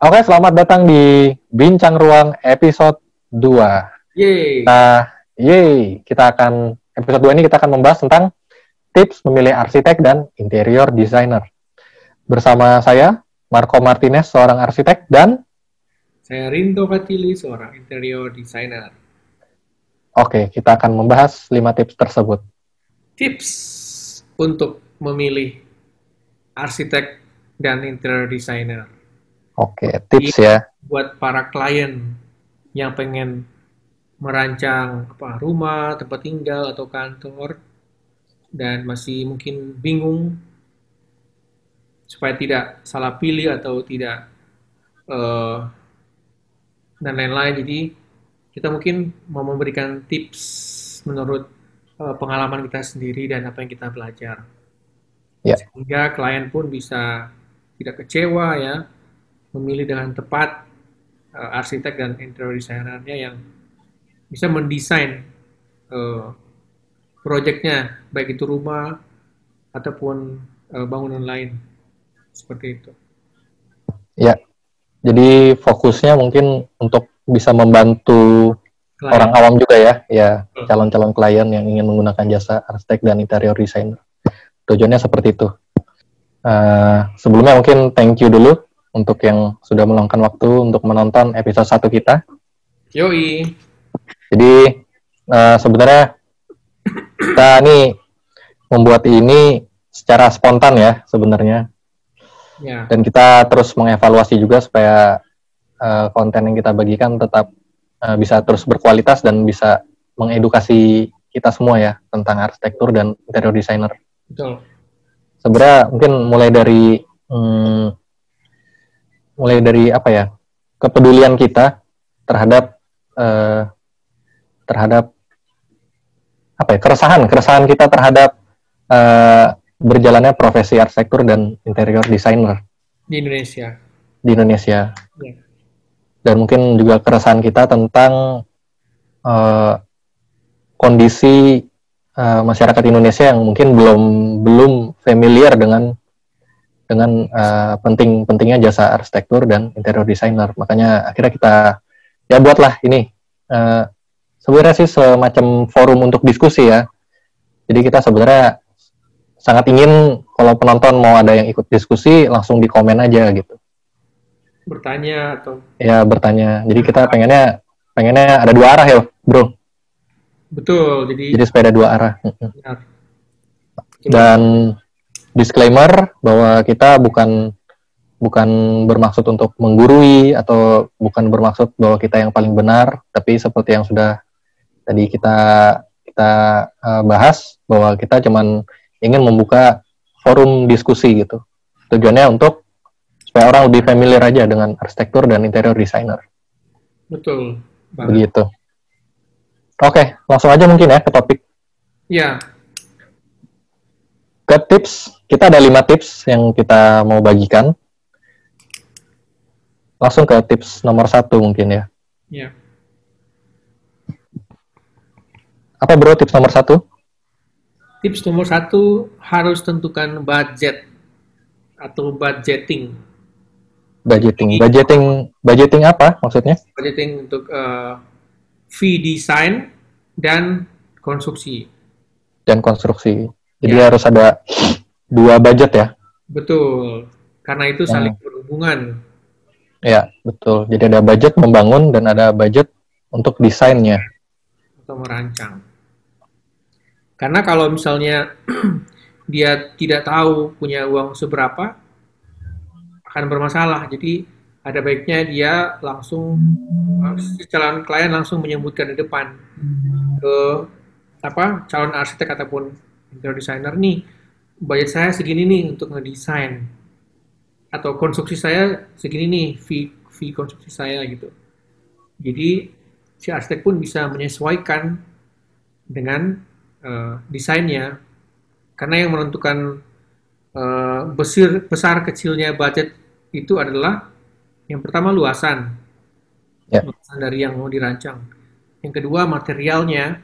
Oke, selamat datang di Bincang Ruang episode 2. Yeay. Nah, yeay, kita akan episode 2 ini kita akan membahas tentang tips memilih arsitek dan interior designer. Bersama saya, Marco Martinez, seorang arsitek, dan Saya Rinto Fatili, seorang interior designer. oke, kita akan membahas 5 tips tersebut. Tips untuk memilih arsitek dan interior designer. Oke, tips ya. Buat para klien yang pengen merancang apa rumah, tempat tinggal, atau kantor, dan masih mungkin bingung supaya tidak salah pilih atau tidak eh, dan lain-lain. Jadi kita mungkin mau memberikan tips menurut eh, pengalaman kita sendiri dan apa yang kita belajar. Ya. Sehingga klien pun bisa tidak kecewa ya memilih dengan tepat eh, arsitek dan interior designernya yang bisa mendesain eh, proyeknya baik itu rumah ataupun eh, bangunan lain seperti itu. Ya. Jadi fokusnya mungkin untuk bisa membantu Klien. orang awam juga ya, ya calon-calon klien yang ingin menggunakan jasa arsitek dan interior designer. Tujuannya seperti itu. Eh, sebelumnya mungkin thank you dulu untuk yang sudah meluangkan waktu untuk menonton episode 1 kita. Yoi. Jadi eh, sebenarnya kita nih membuat ini secara spontan ya sebenarnya Ya. dan kita terus mengevaluasi juga supaya eh, konten yang kita bagikan tetap eh, bisa terus berkualitas dan bisa mengedukasi kita semua ya tentang arsitektur dan interior designer. Betul. Sebenarnya mungkin mulai dari hmm, mulai dari apa ya kepedulian kita terhadap eh, terhadap apa ya keresahan keresahan kita terhadap eh, berjalannya profesi arsitektur dan interior designer Di Indonesia. di Indonesia Ya. dan mungkin juga keresahan kita tentang eh, kondisi eh, masyarakat Indonesia yang mungkin belum belum familiar dengan dengan eh, penting pentingnya jasa arsitektur dan interior designer makanya akhirnya kita ya buatlah ini eh, sebenarnya sih semacam forum untuk diskusi ya jadi kita sebenarnya sangat ingin kalau penonton mau ada yang ikut diskusi langsung di komen aja gitu Bertanya atau ya bertanya. Jadi kita pengennya pengennya ada dua arah ya, bro. betul. Jadi, Jadi ada dua arah. Benar. Dan disclaimer bahwa kita bukan bukan bermaksud untuk menggurui atau bukan bermaksud bahwa kita yang paling benar, tapi seperti yang sudah tadi kita kita eh, bahas bahwa kita cuman ingin membuka forum diskusi gitu. Tujuannya untuk supaya orang lebih familiar aja dengan arsitektur dan interior designer. betul. banget. Begitu. Oke, langsung aja mungkin ya ke topik. Ya, Ke tips, kita ada lima tips yang kita mau bagikan. Langsung ke tips nomor satu mungkin ya. ya. Apa bro tips nomor satu? Tips nomor satu harus tentukan budget atau budgeting. Budgeting. Budgeting, budgeting apa maksudnya? Budgeting untuk eh, fee design dan konstruksi. Dan konstruksi. Jadi Ya. harus ada dua budget ya. Betul. Karena itu Hmm. saling berhubungan. Ya, betul. Jadi ada budget membangun dan ada budget untuk desainnya. atau merancang. Karena kalau misalnya dia tidak tahu punya uang seberapa, akan bermasalah. Jadi ada baiknya dia langsung calon klien langsung menyebutkan di depan ke apa calon arsitek ataupun interior designer nih budget saya segini nih untuk ngedesain. Atau konstruksi saya segini nih fee fee konstruksi saya gitu. Jadi si arsitek pun bisa menyesuaikan dengan eh, desainnya. Karena yang menentukan eh, besar besar kecilnya budget itu adalah yang pertama luasan. Ya. luasan dari yang mau dirancang. Yang kedua materialnya.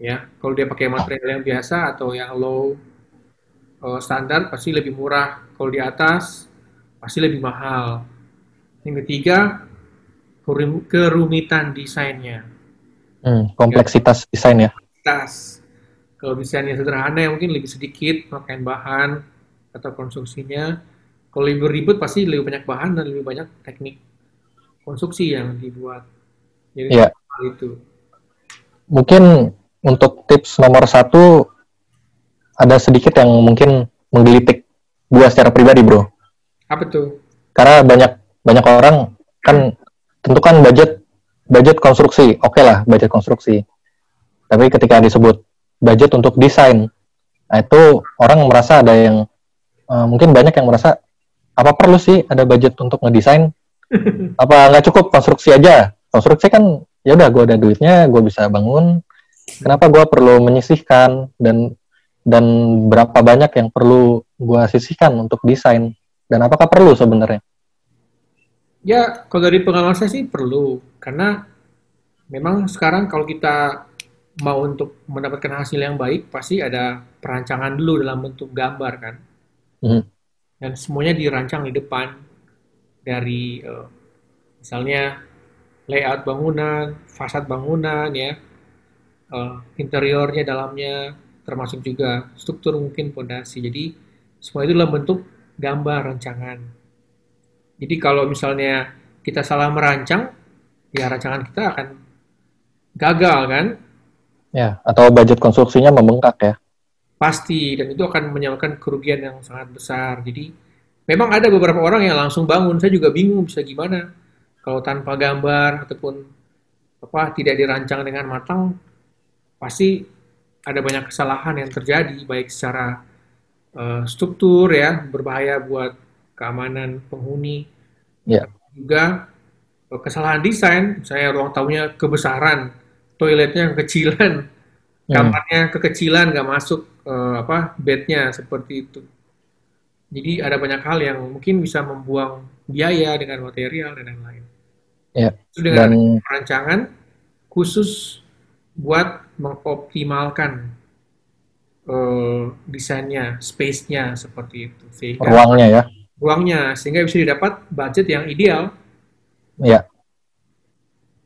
Ya kalau dia pakai material yang biasa atau yang low eh, standar pasti lebih murah kalau di atas pasti lebih mahal Yang ketiga, kerum- kerumitan desainnya. Hmm, kompleksitas desain ya. Tas. Kalau desainnya sederhana ya mungkin lebih sedikit pakaian bahan atau konstruksinya. Kalau lebih ribet pasti lebih banyak bahan dan lebih banyak teknik konstruksi yang dibuat. Jadi hal itu. Mungkin untuk tips nomor satu ada sedikit yang mungkin menggelitik gua secara pribadi, bro. Apa tuh? Karena banyak banyak orang kan tentukan budget budget konstruksi, oke lah budget konstruksi. Tapi ketika disebut budget untuk desain, nah itu orang merasa ada yang eh, mungkin banyak yang merasa apa perlu sih ada budget untuk ngedesain? Apa nggak cukup konstruksi aja? Konstruksi kan ya udah gue ada duitnya, gue bisa bangun. Kenapa gue perlu menyisihkan dan dan berapa banyak yang perlu gue sisihkan untuk desain? Dan apakah perlu sebenarnya? Ya, kalau dari pengalaman saya sih perlu. Karena memang sekarang kalau kita mau untuk mendapatkan hasil yang baik, pasti ada perancangan dulu dalam bentuk gambar kan. Mhm. Dan semuanya dirancang di depan dari eh, misalnya layout bangunan, fasad bangunan ya, eh, interiornya, dalamnya, termasuk juga struktur mungkin pondasi. Jadi semua itu dalam bentuk gambar rancangan. Jadi kalau misalnya kita salah merancang, ya rancangan kita akan gagal kan? Ya, atau budget konstruksinya membengkak ya. Pasti, dan itu akan menyebabkan kerugian yang sangat besar. Jadi memang ada beberapa orang yang langsung bangun, saya juga bingung bisa gimana. Kalau tanpa gambar ataupun apa tidak dirancang dengan matang, pasti ada banyak kesalahan yang terjadi, baik secara eh, struktur ya, berbahaya buat keamanan penghuni, Ya. juga eh, kesalahan desain, saya ruang tamunya kebesaran, toiletnya kekecilan, Hmm. kamarnya kekecilan, nggak masuk eh, apa bednya seperti itu. Jadi ada banyak hal yang mungkin bisa membuang biaya dengan material dan lain-lain. Ya. Itu dengan Dan perancangan khusus buat mengoptimalkan eh, desainnya, space-nya seperti itu, sehingga ruangnya ya. ruangnya sehingga bisa didapat budget yang ideal. Ya.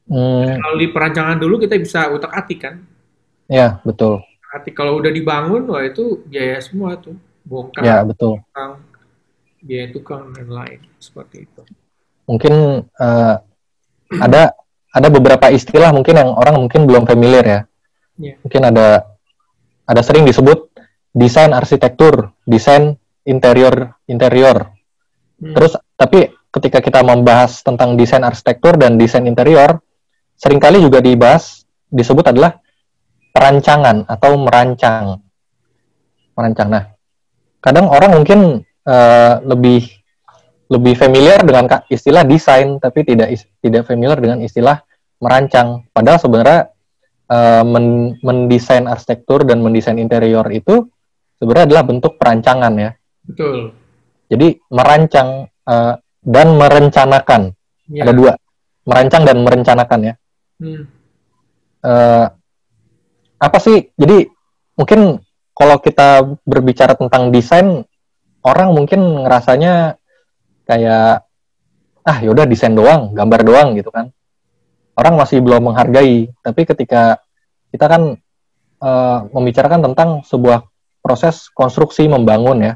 Hmm, Kalau di perancangan dulu kita bisa utak-atik kan. ya, betul. Atik kalau udah dibangun, wah itu biaya semua tuh, bongkar, Ya, betul. tukang, biaya tukang dan lain seperti itu. Mungkin eh, ada ada beberapa istilah mungkin yang orang mungkin belum familiar ya. Iya. Mungkin ada ada sering disebut desain arsitektur, desain interior interior. Hmm. Terus tapi ketika kita membahas tentang desain arsitektur dan desain interior, sering kali juga dibahas disebut adalah perancangan atau merancang. Merancang. Nah, kadang orang mungkin eh, lebih lebih familiar dengan istilah desain tapi tidak tidak familiar dengan istilah merancang. Padahal sebenarnya eh, men- mendesain arsitektur dan mendesain interior itu sebenarnya adalah bentuk perancangan ya. Betul. Jadi merancang eh, dan merencanakan Ya. ada dua, merancang dan merencanakan ya. Hmm. Eh, apa sih? Jadi mungkin kalau kita berbicara tentang desain, orang mungkin ngerasanya kayak ah yaudah desain doang, gambar doang gitu kan. Orang masih belum menghargai. Tapi ketika kita kan eh, membicarakan tentang sebuah proses konstruksi membangun ya,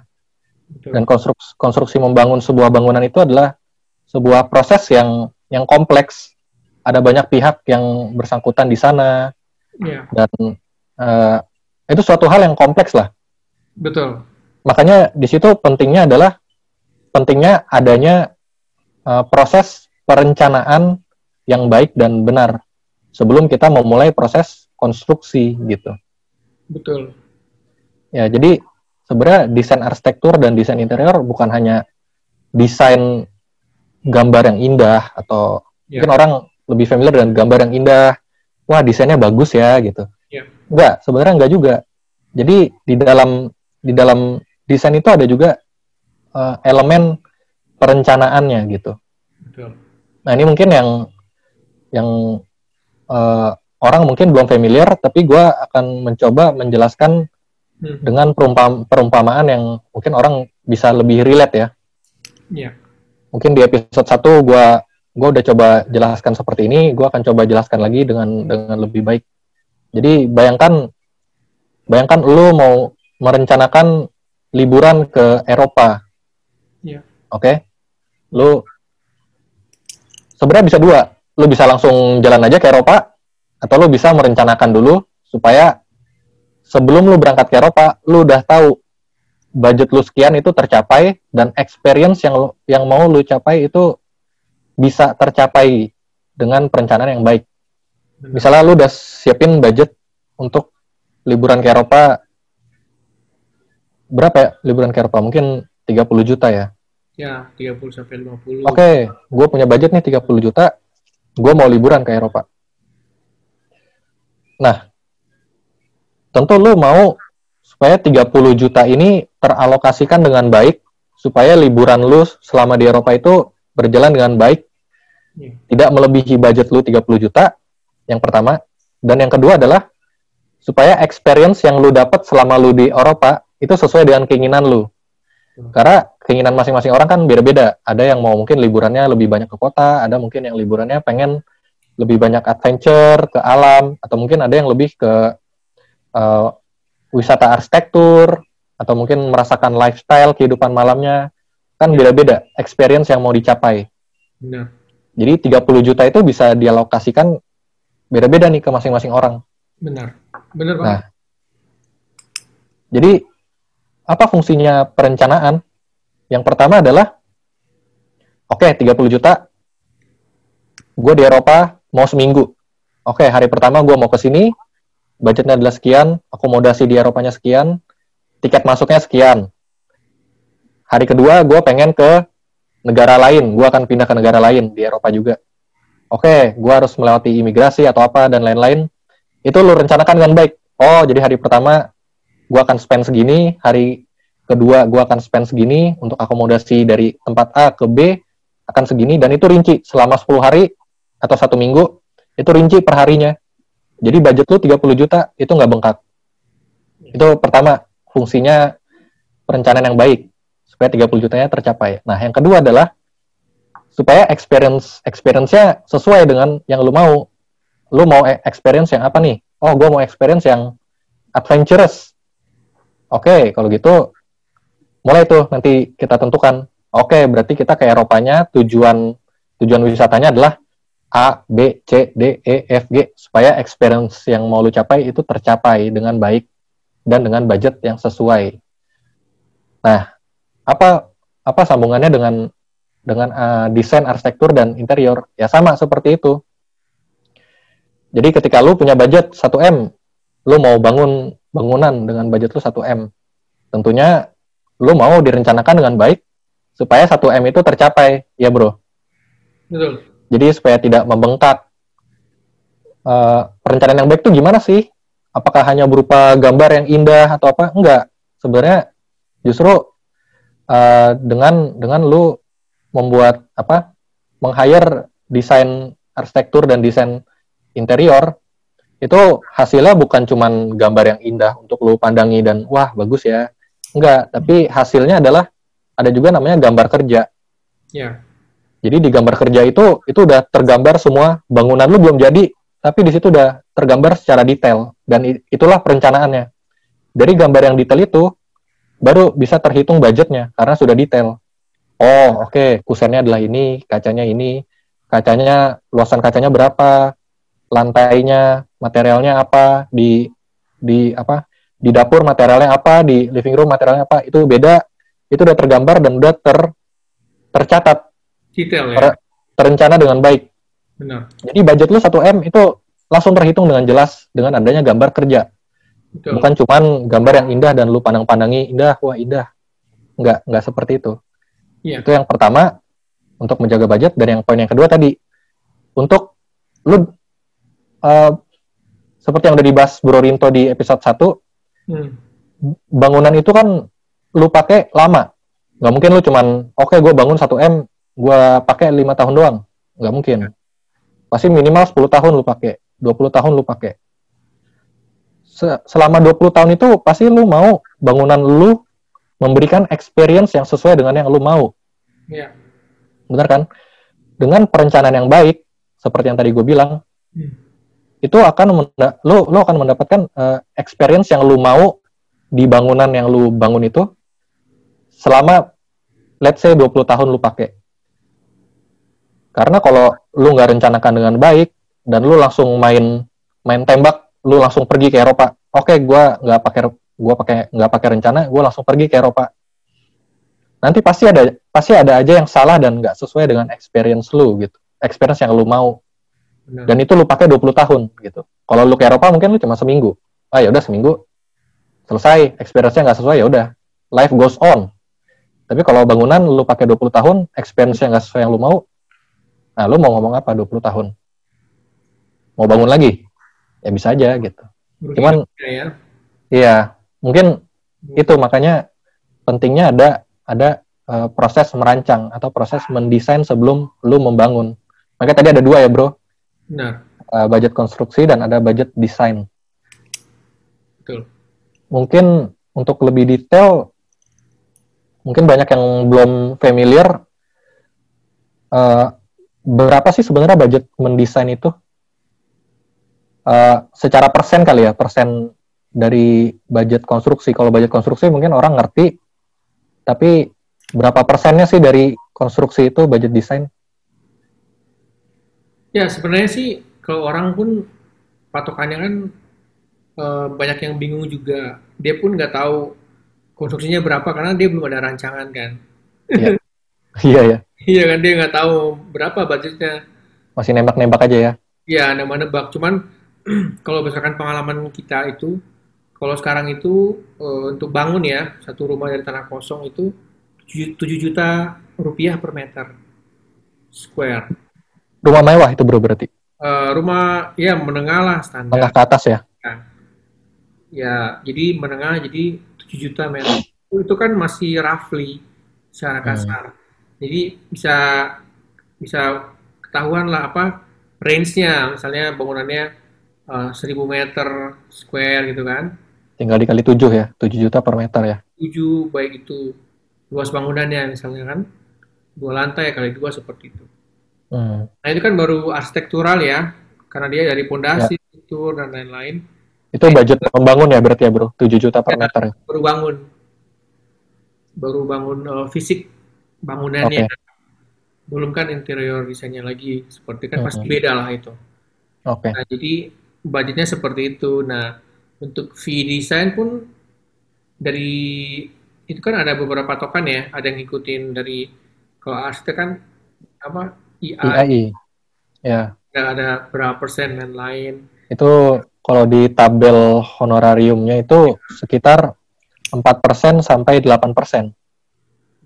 Betul. dan konstruksi, konstruksi membangun sebuah bangunan itu adalah sebuah proses yang yang kompleks. Ada banyak pihak yang bersangkutan di sana Ya, dan eh, itu suatu hal yang kompleks lah. betul. Makanya di situ pentingnya adalah pentingnya adanya eh, proses perencanaan yang baik dan benar sebelum kita memulai proses konstruksi gitu. Betul. Ya, jadi sebenarnya desain arsitektur dan desain interior bukan hanya desain gambar yang indah atau Ya. mungkin orang lebih familiar dengan gambar yang indah. Wah, desainnya bagus ya gitu. Ya. Enggak, sebenarnya enggak juga. Jadi di dalam di dalam desain itu ada juga eh, elemen perencanaannya gitu. Betul. Nah, ini mungkin yang yang eh, orang mungkin belum familiar, tapi gua akan mencoba menjelaskan Hmm. dengan perumpam- perumpamaan yang mungkin orang bisa lebih relate ya. Ya. mungkin di episode 1 gue gua udah coba jelaskan seperti ini, gue akan coba jelaskan lagi dengan dengan lebih baik. Jadi bayangkan bayangkan lu mau merencanakan liburan ke Eropa. Iya. Oke? Okay? Lu sebenarnya bisa dua. Lu bisa langsung jalan aja ke Eropa atau lu bisa merencanakan dulu supaya sebelum lu berangkat ke Eropa, lu udah tahu budget lu sekian itu tercapai dan experience yang yang mau lu capai itu bisa tercapai dengan perencanaan yang baik. Misalnya lu udah siapin budget untuk liburan ke Eropa berapa ya liburan ke Eropa? Mungkin 30 juta ya. Ya, 30 sampai 50. Oke, okay, gue punya budget nih 30 juta. Gue mau liburan ke Eropa. Nah, tentu lu mau supaya 30 juta ini teralokasikan dengan baik supaya liburan lu selama di Eropa itu berjalan dengan baik. Yeah. Tidak melebihi budget lu 30 juta. Yang pertama, dan yang kedua adalah supaya experience yang lu dapat selama lu di Eropa itu sesuai dengan keinginan lu. Karena keinginan masing-masing orang kan beda-beda. Ada yang mau mungkin liburannya lebih banyak ke kota, ada mungkin yang liburannya pengen lebih banyak adventure ke alam, atau mungkin ada yang lebih ke uh, wisata arsitektur, atau mungkin merasakan lifestyle kehidupan malamnya. Kan beda-beda experience yang mau dicapai. Benar. Jadi 30 juta itu bisa dialokasikan beda-beda nih ke masing-masing orang. Benar. Benar, Pak. Nah, jadi apa fungsinya perencanaan? Yang pertama adalah, oke, okay, 30 juta, gue di Eropa mau seminggu. Oke, okay, hari pertama gue mau ke sini, budgetnya adalah sekian, akomodasi di Eropanya sekian, tiket masuknya sekian. Hari kedua gue pengen ke negara lain, gue akan pindah ke negara lain di Eropa juga. Oke, okay, gue harus melewati imigrasi atau apa dan lain-lain. Itu lo rencanakan dengan baik. Oh, jadi hari pertama gue akan spend segini, hari kedua gue akan spend segini untuk akomodasi dari tempat A ke B akan segini dan itu rinci selama 10 hari atau satu minggu itu rinci per harinya. Jadi budget lu 30 juta itu nggak bengkak. Itu pertama fungsinya perencanaan yang baik supaya 30 jutanya tercapai. Nah, yang kedua adalah supaya experience experience-nya sesuai dengan yang lu mau. Lu mau e, experience yang apa nih? Oh, gue mau experience yang adventurous. Oke, okay, kalau gitu mulai tuh nanti kita tentukan. Oke, berarti kita ke Eropanya tujuan tujuan wisatanya adalah A, B, C, D, E, F, G supaya experience yang mau lu capai itu tercapai dengan baik dan dengan budget yang sesuai. Nah, apa apa sambungannya dengan dengan uh, desain arsitektur dan interior? Ya sama seperti itu. Jadi ketika lu punya budget 1 M, lu mau bangun bangunan dengan budget lu 1 M. Tentunya lu mau direncanakan dengan baik supaya 1 M itu tercapai, ya bro. Betul. Jadi supaya tidak membengkak. Uh, perencanaan yang baik itu gimana sih? Apakah hanya berupa gambar yang indah atau apa? Enggak. Sebenarnya justru uh, dengan dengan lu membuat apa? Meng-hire desain arsitektur dan desain interior itu hasilnya bukan cuman gambar yang indah untuk lu pandangi dan wah bagus ya enggak tapi hasilnya adalah ada juga namanya gambar kerja. Ya. Jadi di gambar kerja itu itu udah tergambar semua bangunan lu belum jadi tapi di situ udah tergambar secara detail. Dan itulah perencanaannya. Dari gambar yang detail itu baru bisa terhitung budgetnya karena sudah detail. Oh oke okay, kusennya adalah ini kacanya ini kacanya luasan kacanya berapa lantainya materialnya apa di di apa di dapur materialnya apa di living room materialnya apa itu beda. Itu udah tergambar dan udah ter tercatat. Detail ya? Ter, terencana dengan baik. Benar. Jadi budget lu 1 m itu langsung terhitung dengan jelas dengan adanya gambar kerja. Betul. bukan cuman gambar yang indah dan lu pandang-pandangi indah wah indah. Nggak nggak seperti itu. Ya. itu yang pertama untuk menjaga budget dan yang poin yang kedua tadi untuk lu uh, seperti yang udah dibahas Bro Rinto di episode 1, hmm. bangunan itu kan lu pakai lama. Nggak mungkin lu cuman, oke okay, gue bangun 1 M, gue pakai lima tahun doang. Nggak mungkin. Pasti minimal 10 tahun lu pakai, 20 tahun lu pakai. Selama 20 tahun itu pasti lu mau bangunan lu memberikan experience yang sesuai dengan yang lu mau. Yeah. benar kan? Dengan perencanaan yang baik, seperti yang tadi gue bilang, hmm. Itu akan lo lo akan mendapatkan uh, experience yang lu mau di bangunan yang lu bangun itu selama let's say 20 tahun lu pakai. Karena kalau lu nggak rencanakan dengan baik dan lu langsung main main tembak, lu langsung pergi ke Eropa. Oke, okay, gua nggak pakai gua pakai nggak pakai rencana, gua langsung pergi ke Eropa. Nanti pasti ada pasti ada aja yang salah dan nggak sesuai dengan experience lu gitu. Experience yang lu mau. Dan itu lu pakai 20 tahun gitu. Kalau lu ke Eropa mungkin lu cuma seminggu. Ah ya udah seminggu selesai, experience-nya nggak sesuai ya udah. Life goes on. Tapi kalau bangunan lu pakai 20 tahun, experience-nya nggak sesuai yang lu mau, nah lu mau ngomong apa 20 tahun? Mau bangun lagi? Ya bisa aja gitu. Cuman, ya. iya, mungkin itu makanya pentingnya ada ada uh, proses merancang atau proses mendesain sebelum lu membangun. Makanya tadi ada dua ya bro. Benar. Uh, budget konstruksi dan ada budget desain. Betul. Mungkin untuk lebih detail mungkin banyak yang belum familiar uh, berapa sih sebenarnya budget mendesain itu uh, secara persen kali ya persen dari budget konstruksi kalau budget konstruksi mungkin orang ngerti tapi berapa persennya sih dari konstruksi itu budget desain ya sebenarnya sih kalau orang pun patokannya kan uh, banyak yang bingung juga dia pun nggak tahu konstruksinya berapa karena dia belum ada rancangan kan. Iya. iya ya. Iya kan dia nggak tahu berapa budgetnya. Masih nembak-nembak aja ya. Iya nembak-nembak. Cuman kalau berdasarkan pengalaman kita itu, kalau sekarang itu uh, untuk bangun ya satu rumah dari tanah kosong itu 7 juta rupiah per meter square. Rumah mewah itu bro berarti? Uh, rumah ya menengah lah standar. Menengah ke atas ya? Ya, ya jadi menengah jadi 7 juta meter itu kan masih roughly secara hmm. kasar. Hmm. Jadi bisa bisa ketahuan lah apa range-nya, misalnya bangunannya uh, 1000 meter square gitu kan. Tinggal dikali 7 ya, 7 juta per meter ya. 7 baik itu luas bangunannya misalnya kan, dua lantai kali dua seperti itu. Hmm. Nah itu kan baru arsitektural ya, karena dia dari pondasi, ya. struktur dan lain-lain. Itu budget membangun ya berarti ya bro, 7 juta per ya, meter ya? Baru bangun. Baru bangun uh, fisik bangunannya. Okay. Belum kan interior desainnya lagi, seperti kan pasti beda lah itu. Oke. Okay. Nah jadi budgetnya seperti itu. Nah untuk fee desain pun dari itu kan ada beberapa token ya, ada yang ngikutin dari kalau arsitek kan apa IAI, ya. Ada, ada berapa persen dan lain. Itu kalau di tabel honorariumnya itu sekitar 4% sampai 8%.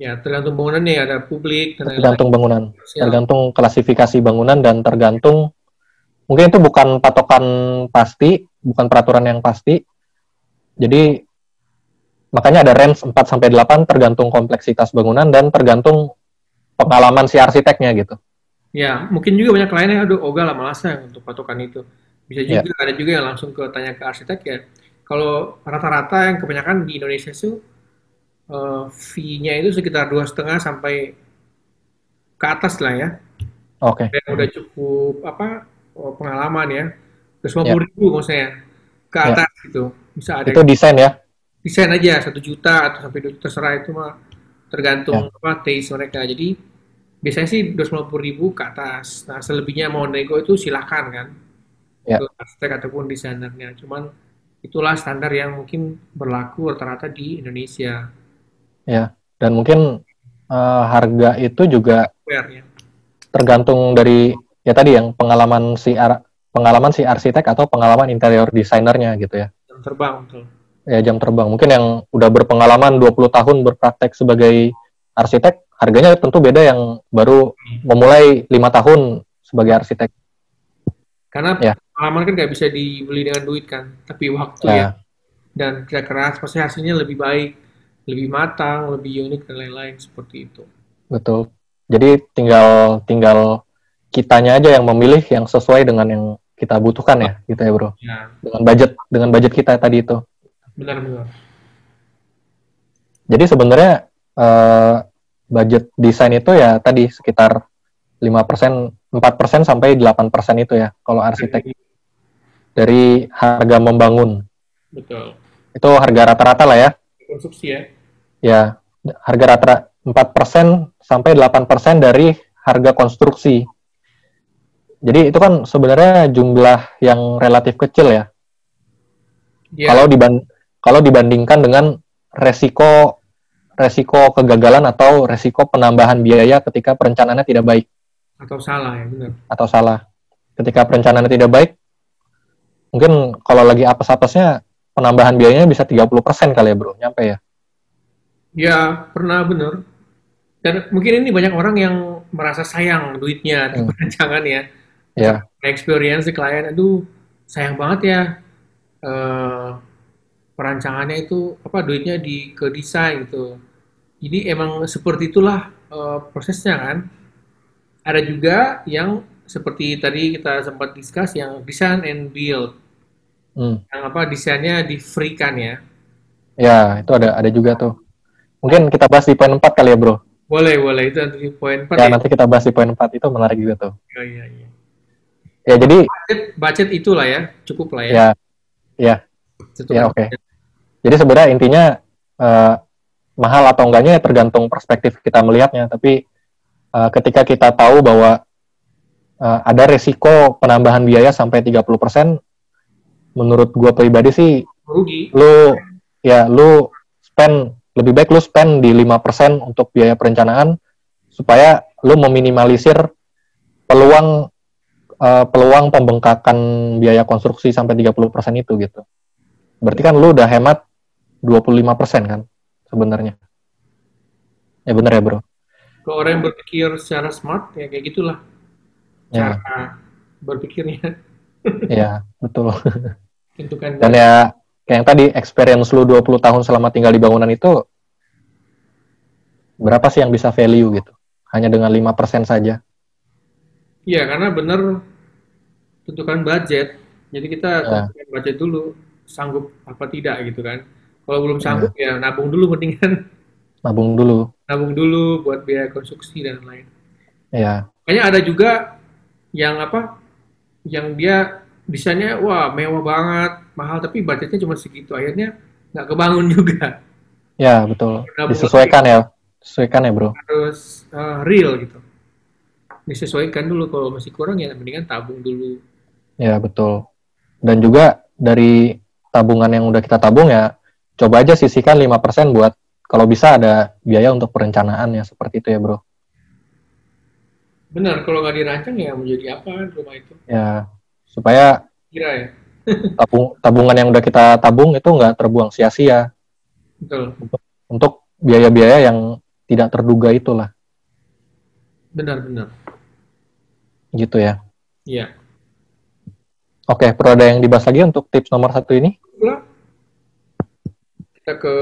Ya, tergantung bangunan nih, ada publik. Dan tergantung lain. bangunan, tergantung klasifikasi bangunan dan tergantung, mungkin itu bukan patokan pasti, bukan peraturan yang pasti. Jadi, makanya ada range 4 sampai 8 tergantung kompleksitas bangunan dan tergantung pengalaman si arsiteknya gitu. Ya, mungkin juga banyak lainnya, aduh, ogah lah malasa untuk patokan itu. Bisa juga yeah. ada juga yang langsung ke tanya ke arsitek ya. Kalau rata-rata yang kebanyakan di Indonesia itu uh, fee-nya itu sekitar dua setengah sampai ke atas lah ya. Oke. Okay. Yang udah cukup apa oh, pengalaman ya. Dua yeah. puluh ribu maksudnya ke ya. atas yeah. gitu. Bisa ada. Itu desain ya? Desain aja satu juta atau sampai dua juta terserah itu mah tergantung yeah. apa taste mereka. Jadi biasanya sih dua puluh ribu ke atas. Nah selebihnya mau nego itu silahkan kan ya. untuk arsitek ataupun desainernya. Cuman itulah standar yang mungkin berlaku rata-rata di Indonesia. Ya, dan mungkin uh, harga itu juga ya. tergantung dari ya tadi yang pengalaman si ar pengalaman si arsitek atau pengalaman interior desainernya gitu ya. Jam terbang betul. Ya jam terbang. Mungkin yang udah berpengalaman 20 tahun berpraktek sebagai arsitek, harganya tentu beda yang baru memulai lima tahun sebagai arsitek. Karena ya pengalaman kan nggak bisa dibeli dengan duit kan, tapi waktu ya, ya. dan kerja keras pasti hasilnya lebih baik, lebih matang, lebih unik dan lain-lain seperti itu. Betul. Jadi tinggal tinggal kitanya aja yang memilih yang sesuai dengan yang kita butuhkan ya, gitu ya bro. Ya. Dengan budget dengan budget kita tadi itu. Benar benar. Jadi sebenarnya uh, budget desain itu ya tadi sekitar 5%, 4% sampai 8% itu ya kalau arsitek dari harga membangun. Betul. Itu harga rata-rata lah ya. Konstruksi ya. Ya, harga rata 4% sampai 8% dari harga konstruksi. Jadi itu kan sebenarnya jumlah yang relatif kecil ya. Ya, Kalau diban kalau dibandingkan dengan resiko resiko kegagalan atau resiko penambahan biaya ketika perencanaannya tidak baik atau salah ya benar. atau salah. Ketika perencanaannya tidak baik, mungkin kalau lagi apes-apesnya penambahan biayanya bisa 30% kali ya, Bro. Nyampe ya. Ya, pernah benar. Dan mungkin ini banyak orang yang merasa sayang duitnya di Hmm. perancangan ya. Ya, Experience di klien, aduh sayang banget ya eh, perancangannya itu apa duitnya di ke desain gitu. Jadi emang seperti itulah eh, prosesnya kan. Ada juga yang seperti tadi kita sempat discuss yang design and build, hmm. yang apa desainnya di free kan ya. ya itu ada ada juga tuh. Mungkin kita bahas di poin 4 kali ya, Bro. Boleh, boleh itu nanti poin 4 Ya, ya. nanti kita bahas di poin 4 itu menarik juga tuh. Iya, iya, iya. Ya, jadi Budget, budget itulah ya, cukup lah ya. ya ya Cukup. ya oke. Jadi sebenarnya intinya eh, mahal atau enggaknya ya tergantung perspektif kita melihatnya. Tapi eh, ketika kita tahu bahwa eh, ada resiko penambahan biaya sampai 30%, menurut gue pribadi sih Rugi. lu ya lu spend lebih baik lu spend di 5% untuk biaya perencanaan supaya lu meminimalisir peluang eh, peluang pembengkakan biaya konstruksi sampai 30% itu gitu. Berarti kan lu udah hemat 25% kan sebenarnya. Ya bener ya, Bro. Kalau orang yang berpikir secara smart, ya kayak gitulah Ya, cara berpikirnya. ya, betul. Tentukan Dan ya kayak yang tadi experience lu 20 tahun selama tinggal di bangunan itu berapa sih yang bisa value gitu? Hanya dengan 5% saja. Iya, karena benar tentukan budget. Jadi kita Ya. tentukan budget dulu, sanggup apa tidak gitu kan. Kalau belum sanggup ya nabung dulu mendingan Nabung dulu. nabung dulu buat biaya konstruksi dan lain. Ya, Kayaknya ada juga yang apa? Yang dia desainnya wah mewah banget, mahal tapi budgetnya cuma segitu. Akhirnya nggak kebangun juga. ya betul. Nabung Disesuaikan ya. Sesuaikan ya, Bro. harus eh, real gitu. Disesuaikan dulu kalau masih kurang ya mendingan tabung dulu. Ya, betul. Dan juga dari tabungan yang udah kita tabung ya, coba aja sisihkan 5% buat kalau bisa ada biaya untuk perencanaan ya, seperti itu ya, Bro. Benar, kalau nggak dirancang ya mau jadi apa kan rumah itu? Ya, supaya Kira ya. tabung, tabungan yang udah kita tabung itu nggak terbuang sia-sia Betul. untuk biaya-biaya yang tidak terduga itulah, Benar, benar. gitu ya. Iya. Oke, perlu ada yang dibahas lagi untuk tips nomor satu ini? Pula kita ke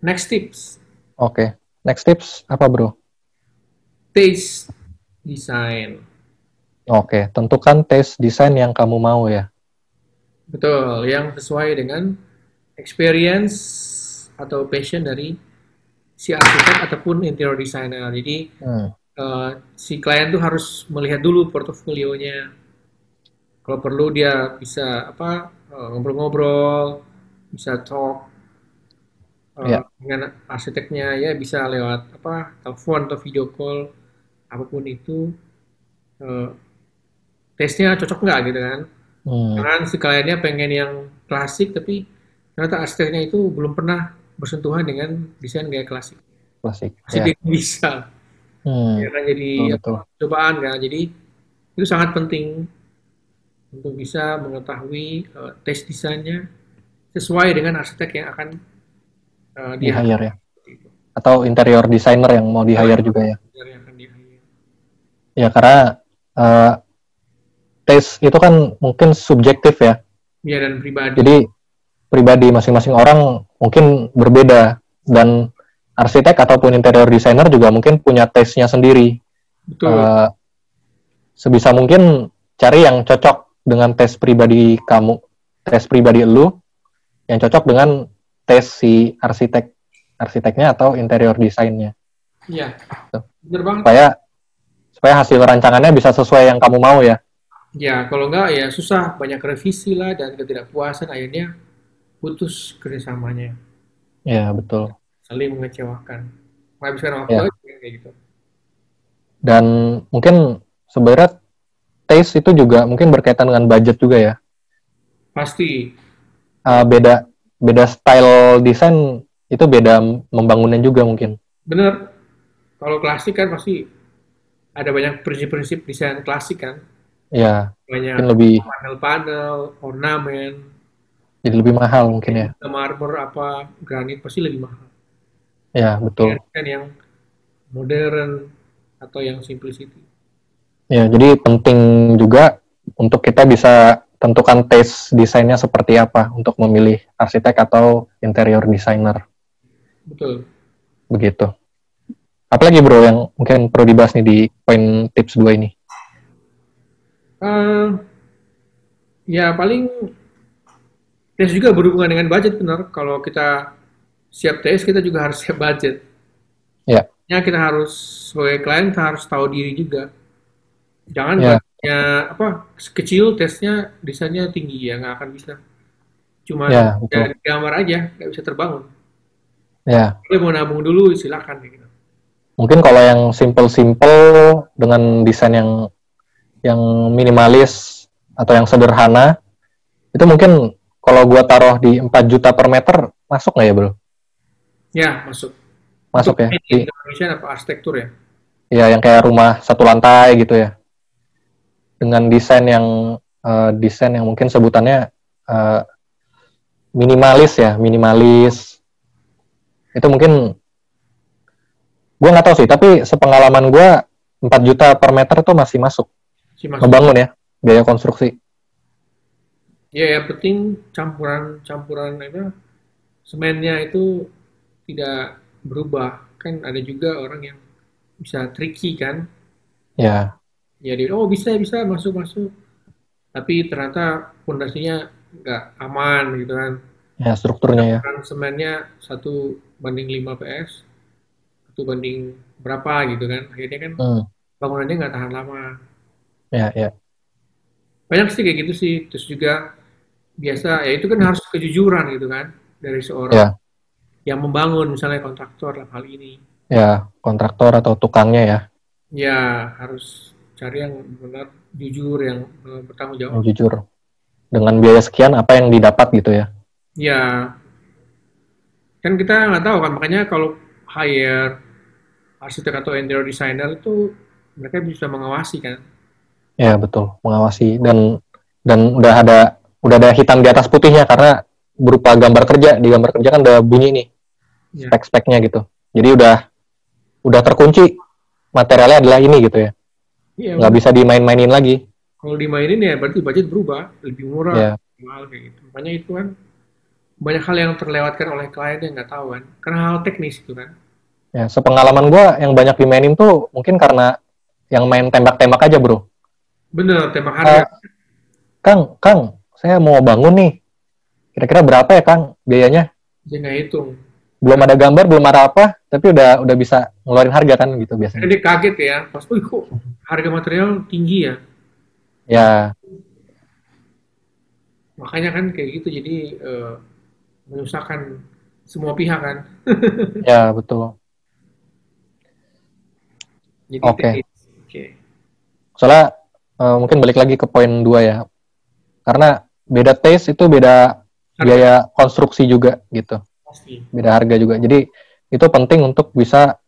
next tips. Oke, next tips apa, Bro? Taste design. Oke, tentukan taste desain yang kamu mau ya. Betul, yang sesuai dengan experience atau passion dari si arsitek ataupun interior designer. Jadi Hmm. eh, si klien tuh harus melihat dulu portofolionya. Kalau perlu dia bisa apa eh, ngobrol-ngobrol, bisa talk eh, Ya. dengan arsiteknya ya bisa lewat apa telepon atau video call apa pun itu. Eh, tesnya cocok nggak gitu kan? Hmm. Jangan si kliennya pengen yang klasik tapi ternyata arsiteknya itu belum pernah bersentuhan dengan desain gaya klasik. Klasik. Masih Ya. dia bisa. Hmm. Ya kan jadi betul. cobaan kan. Jadi itu sangat penting untuk bisa mengetahui eh, tes desainnya sesuai dengan arsitek yang akan eh, Di hire ya. Atau interior designer yang mau di hire juga ya. Ya karena eh, taste itu kan mungkin subjektif ya. Ya dan pribadi. Jadi pribadi masing-masing orang mungkin berbeda dan arsitek ataupun interior designer juga mungkin punya taste-nya sendiri. Betul. Eh, sebisa mungkin cari yang cocok dengan tes pribadi kamu, tes pribadi lu yang cocok dengan tes si arsitek arsiteknya atau interior desainnya. Iya. Tuh. Bener banget. supaya supaya hasil rancangannya bisa sesuai yang kamu mau ya. Ya, kalau enggak ya susah, banyak revisi lah dan ketidakpuasan akhirnya putus kerjasamanya, Ya betul. saling mengecewakan, menghabiskan waktu Ya. aja kayak gitu. Dan mungkin sebenarnya taste itu juga mungkin berkaitan dengan budget juga ya. Pasti, Uh, beda beda style desain itu beda membangunnya juga mungkin. bener. Kalau klasik kan pasti ada banyak prinsip-prinsip desain klasik kan, Ya banyak lebih panel-panel, ornamen, jadi lebih mahal mungkin ya. marmer apa, granit pasti lebih mahal. Ya betul. Kan yang modern atau yang simplicity. Ya jadi penting juga untuk kita bisa tentukan taste desainnya seperti apa untuk memilih arsitek atau interior designer Betul. begitu. Apalagi bro yang mungkin perlu dibahas nih di poin tips 2 ini. Eh, ya paling tes juga berhubungan dengan budget benar. Kalau kita siap tes, kita juga harus siap budget. Ya. Ya kita harus sebagai klien kita harus tahu diri juga. Jangan Ya. apa kecil tesnya desainnya tinggi ya nggak akan bisa. Cuma Ya, dari gambar aja nggak bisa terbangun. Ya, Kalau mau nabung dulu silakan gitu. mungkin kalau yang simple-simple dengan desain yang yang minimalis atau yang sederhana itu mungkin kalau gua taruh di 4 juta per meter masuk nggak ya bro? Ya masuk. Masuk Untuk ya? Di, Indonesia apa arsitektur ya? ya yang kayak rumah satu lantai gitu ya. Dengan desain yang eh, desain yang mungkin sebutannya eh, minimalis ya, minimalis. Itu mungkin gua nggak tahu sih, tapi sepengalaman gua 4 juta per meter tuh masih masuk. Ngebangun ya, biaya konstruksi. Ya, yang penting campuran campuran apa semennya itu tidak berubah. Kan ada juga orang yang bisa tricky kan. Ya, Jadi oh bisa bisa masuk masuk. Tapi ternyata pondasinya nggak aman gitu kan. ya strukturnya ya. Kan semennya satu banding 5 PS, satu banding berapa gitu kan. Akhirnya kan Hmm, bangunannya nggak tahan lama. ya, ya. Banyak sih kayak gitu sih. Terus juga biasa ya itu kan harus kejujuran gitu kan dari seorang Ya. yang membangun misalnya kontraktor dalam hal ini. Ya, kontraktor atau tukangnya ya, Ya harus cari yang benar jujur yang eh, bertanggung yang jawab. jujur. Dengan biaya sekian apa yang didapat gitu ya. Ya kan kita nggak tahu kan makanya kalau hire arsitek atau interior designer itu mereka bisa mengawasi kan. Ya, betul, mengawasi dan dan udah ada udah ada hitam di atas putihnya karena berupa gambar kerja. Di gambar kerja kan udah bunyi nih Ya. spek-speknya gitu. Jadi udah udah terkunci materialnya adalah ini gitu ya. Iya, Nggak bisa dimain-mainin lagi. kalau dimainin ya berarti budget berubah, lebih murah, Ya, mahal kayak gitu. Makanya itu kan banyak hal yang terlewatkan oleh klien yang nggak tahu kan, karena hal teknis itu kan. ya sepengalaman gua yang banyak dimainin tuh mungkin karena yang main tembak-tembak aja, Bro. Bener, tembak harga. Eh, Kang, Kang, saya mau bangun nih. Kira-kira berapa ya, Kang, biayanya? Dia nggak hitung. Belum ada gambar, belum ada apa, tapi udah udah bisa ngeluarin harga kan gitu biasanya. dia kaget ya, pas, oh kok harga material tinggi ya. Ya, Makanya kan kayak gitu, jadi eh, menyusahkan semua pihak kan. ya betul. Jadi Oke. teknis. Oke. Soalnya eh, mungkin balik lagi ke poin dua ya. Karena beda taste itu beda biaya konstruksi juga gitu. Pasti. Beda harga juga. Jadi itu penting untuk bisa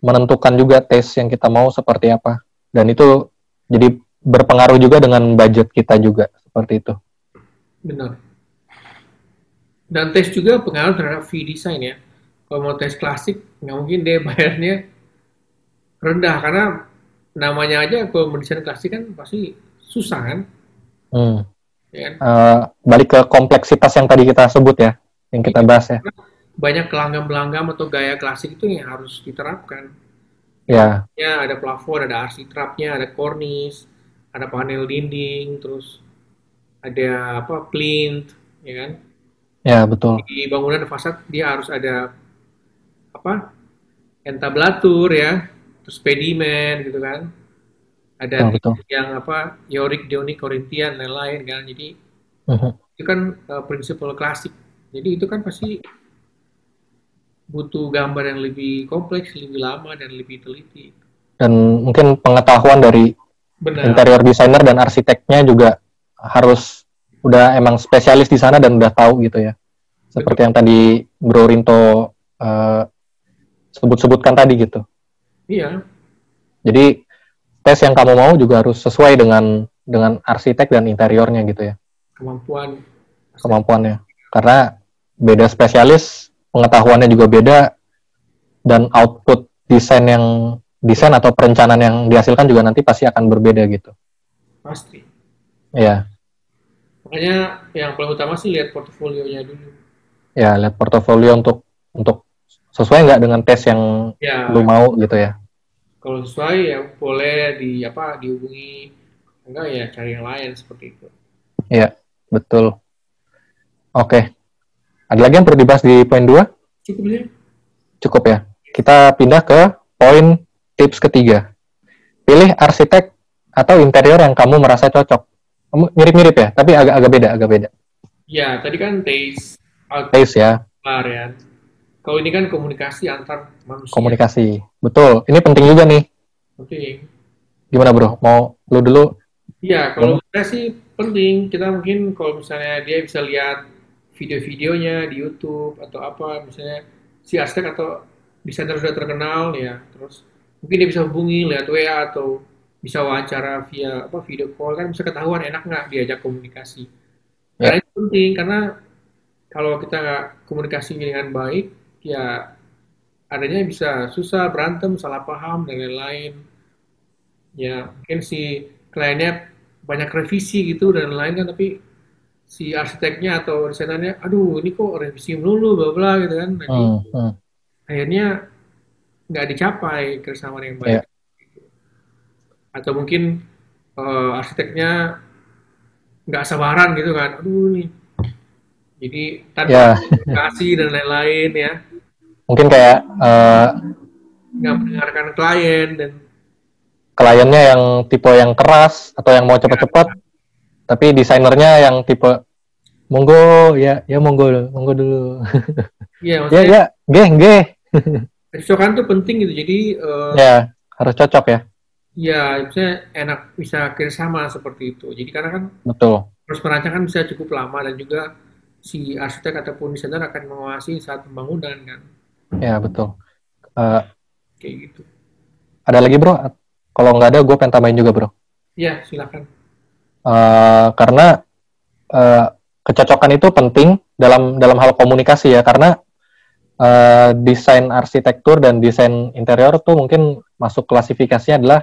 menentukan juga taste yang kita mau seperti apa. Dan itu jadi berpengaruh juga dengan budget kita juga seperti itu. Benar. Dan tes juga pengaruh terhadap fee design ya. Kalau mau tes klasik, nggak mungkin dia bayarnya rendah karena namanya aja kalau mendesain klasik kan pasti susah kan, Hmm. ya kan? Eh, balik ke kompleksitas yang tadi kita sebut ya, yang kita bahas ya. Banyak kelanggam-langgam atau gaya klasik itu yang harus diterapkan. Ya, Ya, ada plafon, ada arsitrapnya, ada kornis, ada panel dinding, terus ada apa plinth, ya kan? ya betul. Di bangunan fasad dia harus ada apa? entablatur ya, terus pedimen gitu kan. Ada Oh, betul. yang apa Yorick, Dionik, Korintian, lain-lain kan. Jadi Mhm. itu kan uh, prinsipal klasik. Jadi itu kan pasti butuh gambar yang lebih kompleks, lebih lama dan lebih teliti. Dan mungkin pengetahuan dari Benar. interior designer dan arsiteknya juga harus udah emang spesialis di sana dan udah tahu gitu ya. Seperti yang tadi Bro Rinto eh, sebut-sebutkan tadi gitu. Iya, Jadi tes yang kamu mau juga harus sesuai dengan dengan arsitek dan interiornya gitu ya kemampuan. kemampuannya. Karena beda spesialis, pengetahuannya juga beda dan output desain yang desain atau perencanaan yang dihasilkan juga nanti pasti akan berbeda gitu. Pasti. Ya, Makanya yang paling utama sih lihat portofolionya dulu. ya lihat portofolio untuk untuk sesuai nggak dengan tes yang Ya, lu mau gitu ya. kalau sesuai ya boleh di apa dihubungi enggak ya cari yang lain seperti itu. Iya, betul. Oke. Ada lagi yang perlu dibahas di poin 2? Cukup sih. Cukup ya. Kita pindah ke poin tips ketiga. Pilih arsitek atau interior yang kamu merasa cocok. Mirip-mirip ya, tapi agak agak beda, agak beda. Ya, tadi kan taste out Taste ya, ya. Kalau ini kan komunikasi antar manusia. komunikasi. Betul. Ini penting juga nih. Penting. Gimana bro? Mau lu dulu? Iya, kalau saya sih penting. Kita mungkin kalau misalnya dia bisa lihat video-videonya di YouTube atau apa, misalnya si arsitek atau desainer sudah terkenal ya, terus mungkin dia bisa hubungi lewat WA atau bisa wawancara via apa video call kan bisa ketahuan enak nggak diajak komunikasi. Karena itu penting karena kalau kita nggak komunikasi dengan baik, ya adanya bisa susah berantem, salah paham dan lain-lain. Ya mungkin si kliennya banyak revisi gitu dan lain kan tapi si arsiteknya atau desainernya aduh ini kok revisi melulu bla bla gitu kan. Jadi, Hmm, hmm. akhirnya nggak dicapai kesamaan yang Iya. baik atau mungkin eh, arsiteknya nggak sabaran gitu kan. Aduh nih jadi tanpa Ya. komunikasi dan lain-lain ya. Mungkin kayak eh, nggak mendengarkan klien dan kliennya yang tipe yang keras atau yang mau cepat-cepat, tapi desainernya yang tipe monggo ya ya monggo monggo dulu. ya ya ya, geh geh. kecocokan tuh penting gitu jadi eh, Ya, harus cocok ya. ya misalnya enak bisa kerjasama seperti itu jadi karena kan Betul. proses perancangan bisa cukup lama dan juga si arsitek ataupun desainer akan mengawasi saat pembangunan kan Ya, betul. Eh, kayak gitu ada lagi, Bro? Kalau nggak ada, gue pengen tambahin juga, Bro. ya silakan Eh, karena eh, kecocokan itu penting dalam dalam hal komunikasi ya, karena eh, desain arsitektur dan desain interior tuh mungkin masuk klasifikasinya adalah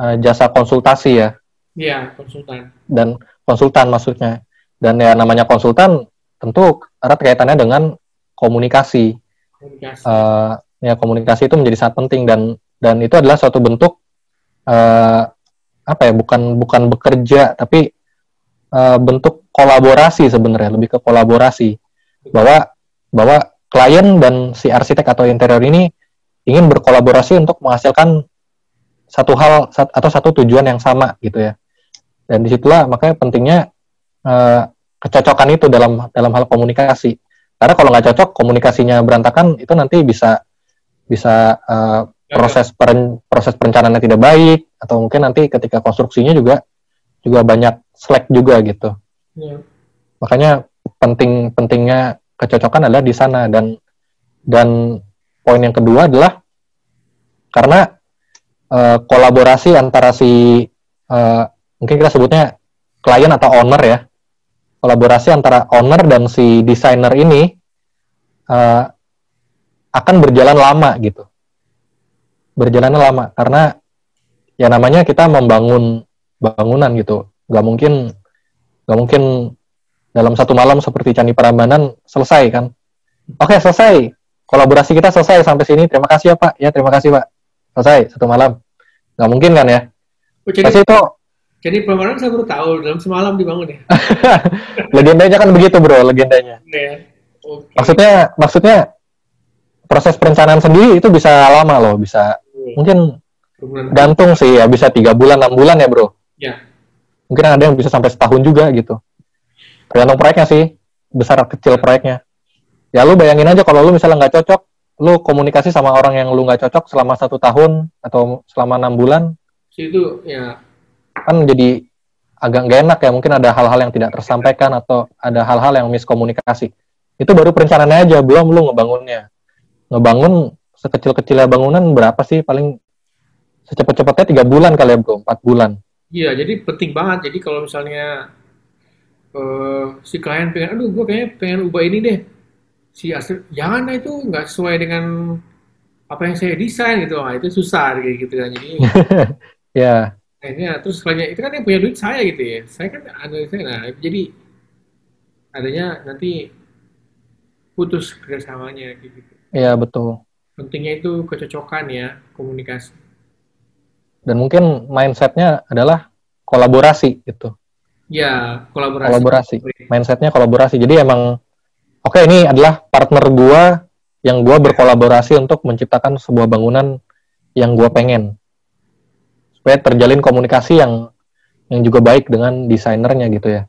eh, jasa konsultasi ya, ya konsultan dan konsultan maksudnya. Dan ya namanya konsultan tentu erat kaitannya dengan komunikasi. komunikasi Eh, ya komunikasi itu menjadi sangat penting dan dan itu adalah suatu bentuk eh, apa ya bukan bukan bekerja tapi eh, bentuk kolaborasi sebenarnya lebih ke kolaborasi. Bahwa bahwa klien dan si arsitek atau interior ini ingin berkolaborasi untuk menghasilkan satu hal sat- atau satu tujuan yang sama gitu ya. Dan di situlah makanya pentingnya eh, kecocokan itu dalam dalam hal komunikasi. Karena kalau nggak cocok komunikasinya berantakan itu nanti bisa bisa eh, proses peren- proses perencanaannya tidak baik atau mungkin nanti ketika konstruksinya juga juga banyak slack juga gitu. Ya. makanya penting pentingnya kecocokan adalah di sana. Dan dan poin yang kedua adalah karena eh, kolaborasi antara si eh, mungkin kita sebutnya klien atau owner ya. Kolaborasi antara owner dan si desainer ini eh, akan berjalan lama gitu. Berjalannya lama karena ya namanya kita membangun bangunan gitu. Nggak mungkin nggak mungkin dalam satu malam seperti Candi Prambanan selesai kan? Oke selesai. Kolaborasi kita selesai sampai sini. Terima kasih ya pak. Ya terima kasih pak. Selesai satu malam. Nggak mungkin kan ya? Oh, jadi, pasti itu jadi pemandangan saya baru tahu dalam semalam dibangun ya. legendanya kan begitu bro legendanya. Ya. Oke. maksudnya maksudnya proses perencanaan sendiri itu bisa lama loh, bisa mungkin Gantung sih ya bisa tiga bulan enam bulan ya bro. Ya, Mungkin ada yang bisa sampai setahun juga gitu. Tergantung proyeknya sih, besar kecil proyeknya. Ya lu bayangin aja kalau lu misalnya nggak cocok, lu komunikasi sama orang yang lu nggak cocok selama satu tahun atau selama enam bulan, itu ya kan jadi agak nggak enak ya mungkin ada hal-hal yang tidak tersampaikan atau ada hal-hal yang miskomunikasi itu baru perencanaannya aja belum lu ngebangunnya ngebangun sekecil-kecilnya bangunan berapa sih paling secepat-cepatnya tiga bulan kali ya bro empat bulan Iya, jadi penting banget. Jadi kalau misalnya eh, si klien pengen, aduh, gue kayaknya pengen ubah ini deh. Si asli, jangan lah itu nggak sesuai dengan apa yang saya desain gitu. Nah, itu susah kayak gitu kan. Jadi ya akhirnya terus kliennya itu kan yang punya duit saya gitu ya. Saya kan analisa, nah jadi adanya nanti putus kerjasamanya gitu. ya betul Pentingnya itu kecocokan ya, komunikasi. Dan mungkin mindsetnya adalah kolaborasi gitu. Ya, kolaborasi. kolaborasi. Mindsetnya kolaborasi. Jadi emang oke ini adalah partner gua yang gua berkolaborasi untuk menciptakan sebuah bangunan yang gua pengen. Supaya terjalin komunikasi yang yang juga baik dengan desainernya gitu ya.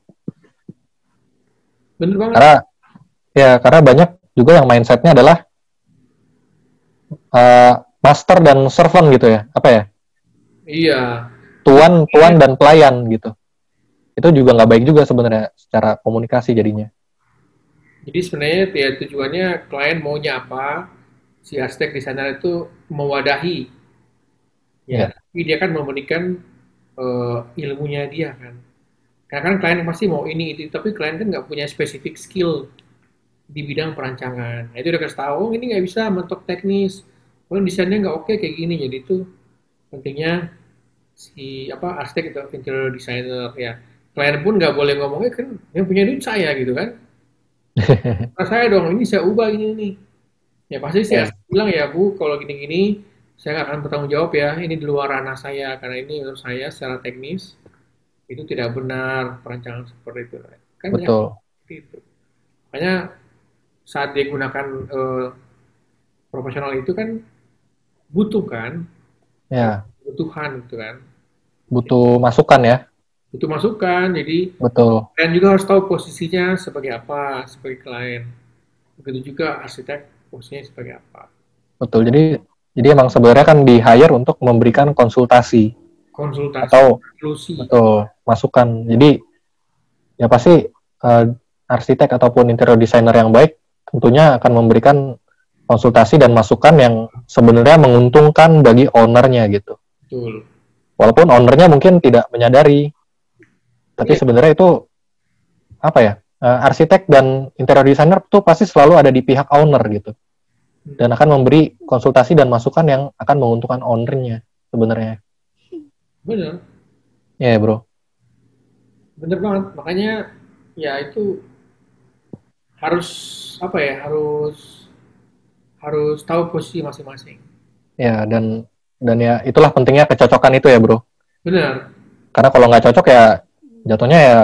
Bener banget. karena ya karena banyak juga yang mindsetnya adalah eh, master dan servant gitu ya. Apa ya Iya. tuan tuan dan pelayan gitu itu juga nggak baik juga sebenarnya secara komunikasi jadinya Jadi sebenarnya ya tujuannya klien maunya apa, si arsitek di sana itu mewadahi. Ya. Ya, tapi dia kan memberikan eh, ilmunya dia kan. Karena kan klien pasti mau ini itu, tapi klien kan nggak punya spesifik skill di bidang perancangan. Nah, itu udah kasih tahu, oh, ini nggak bisa mentok teknis, oh desainnya nggak oke kayak gini. Jadi itu pentingnya si apa arsitek atau interior designer ya. Klien pun nggak boleh ngomongnya kan yang punya duit saya gitu kan. Nah, saya dong, ini saya ubah ini nih. Ya pasti saya Ya. bilang ya Bu, kalau gini-gini saya nggak akan bertanggung jawab ya. Ini di luar ranah saya karena ini menurut saya secara teknis itu tidak benar perancangan seperti itu. Kan banyak betul itu. Makanya saat dia gunakan eh, profesional itu kan butuh kan, ya kebutuhan gitu kan. butuh masukan ya Butuh masukan, jadi betul Klien juga harus tahu posisinya sebagai apa, sebagai klien. Begitu juga arsitek posisinya sebagai apa. betul jadi jadi emang sebenarnya kan di hire untuk memberikan konsultasi Konsultasi, atau solusi. betul masukan jadi ya pasti eh, arsitek ataupun interior designer yang baik tentunya akan memberikan konsultasi dan masukan yang sebenarnya menguntungkan bagi ownernya gitu Betul. walaupun ownernya mungkin tidak menyadari tapi Iya. sebenarnya itu apa ya eh, arsitek dan interior designer tuh pasti selalu ada di pihak owner gitu dan akan memberi konsultasi dan masukan yang akan menguntungkan ownernya sebenarnya Bener, ya bro bener banget. Makanya ya itu harus apa ya, harus harus tahu posisi masing-masing. ya dan dan ya itulah pentingnya kecocokan itu ya bro Bener. karena kalau nggak cocok ya jatuhnya ya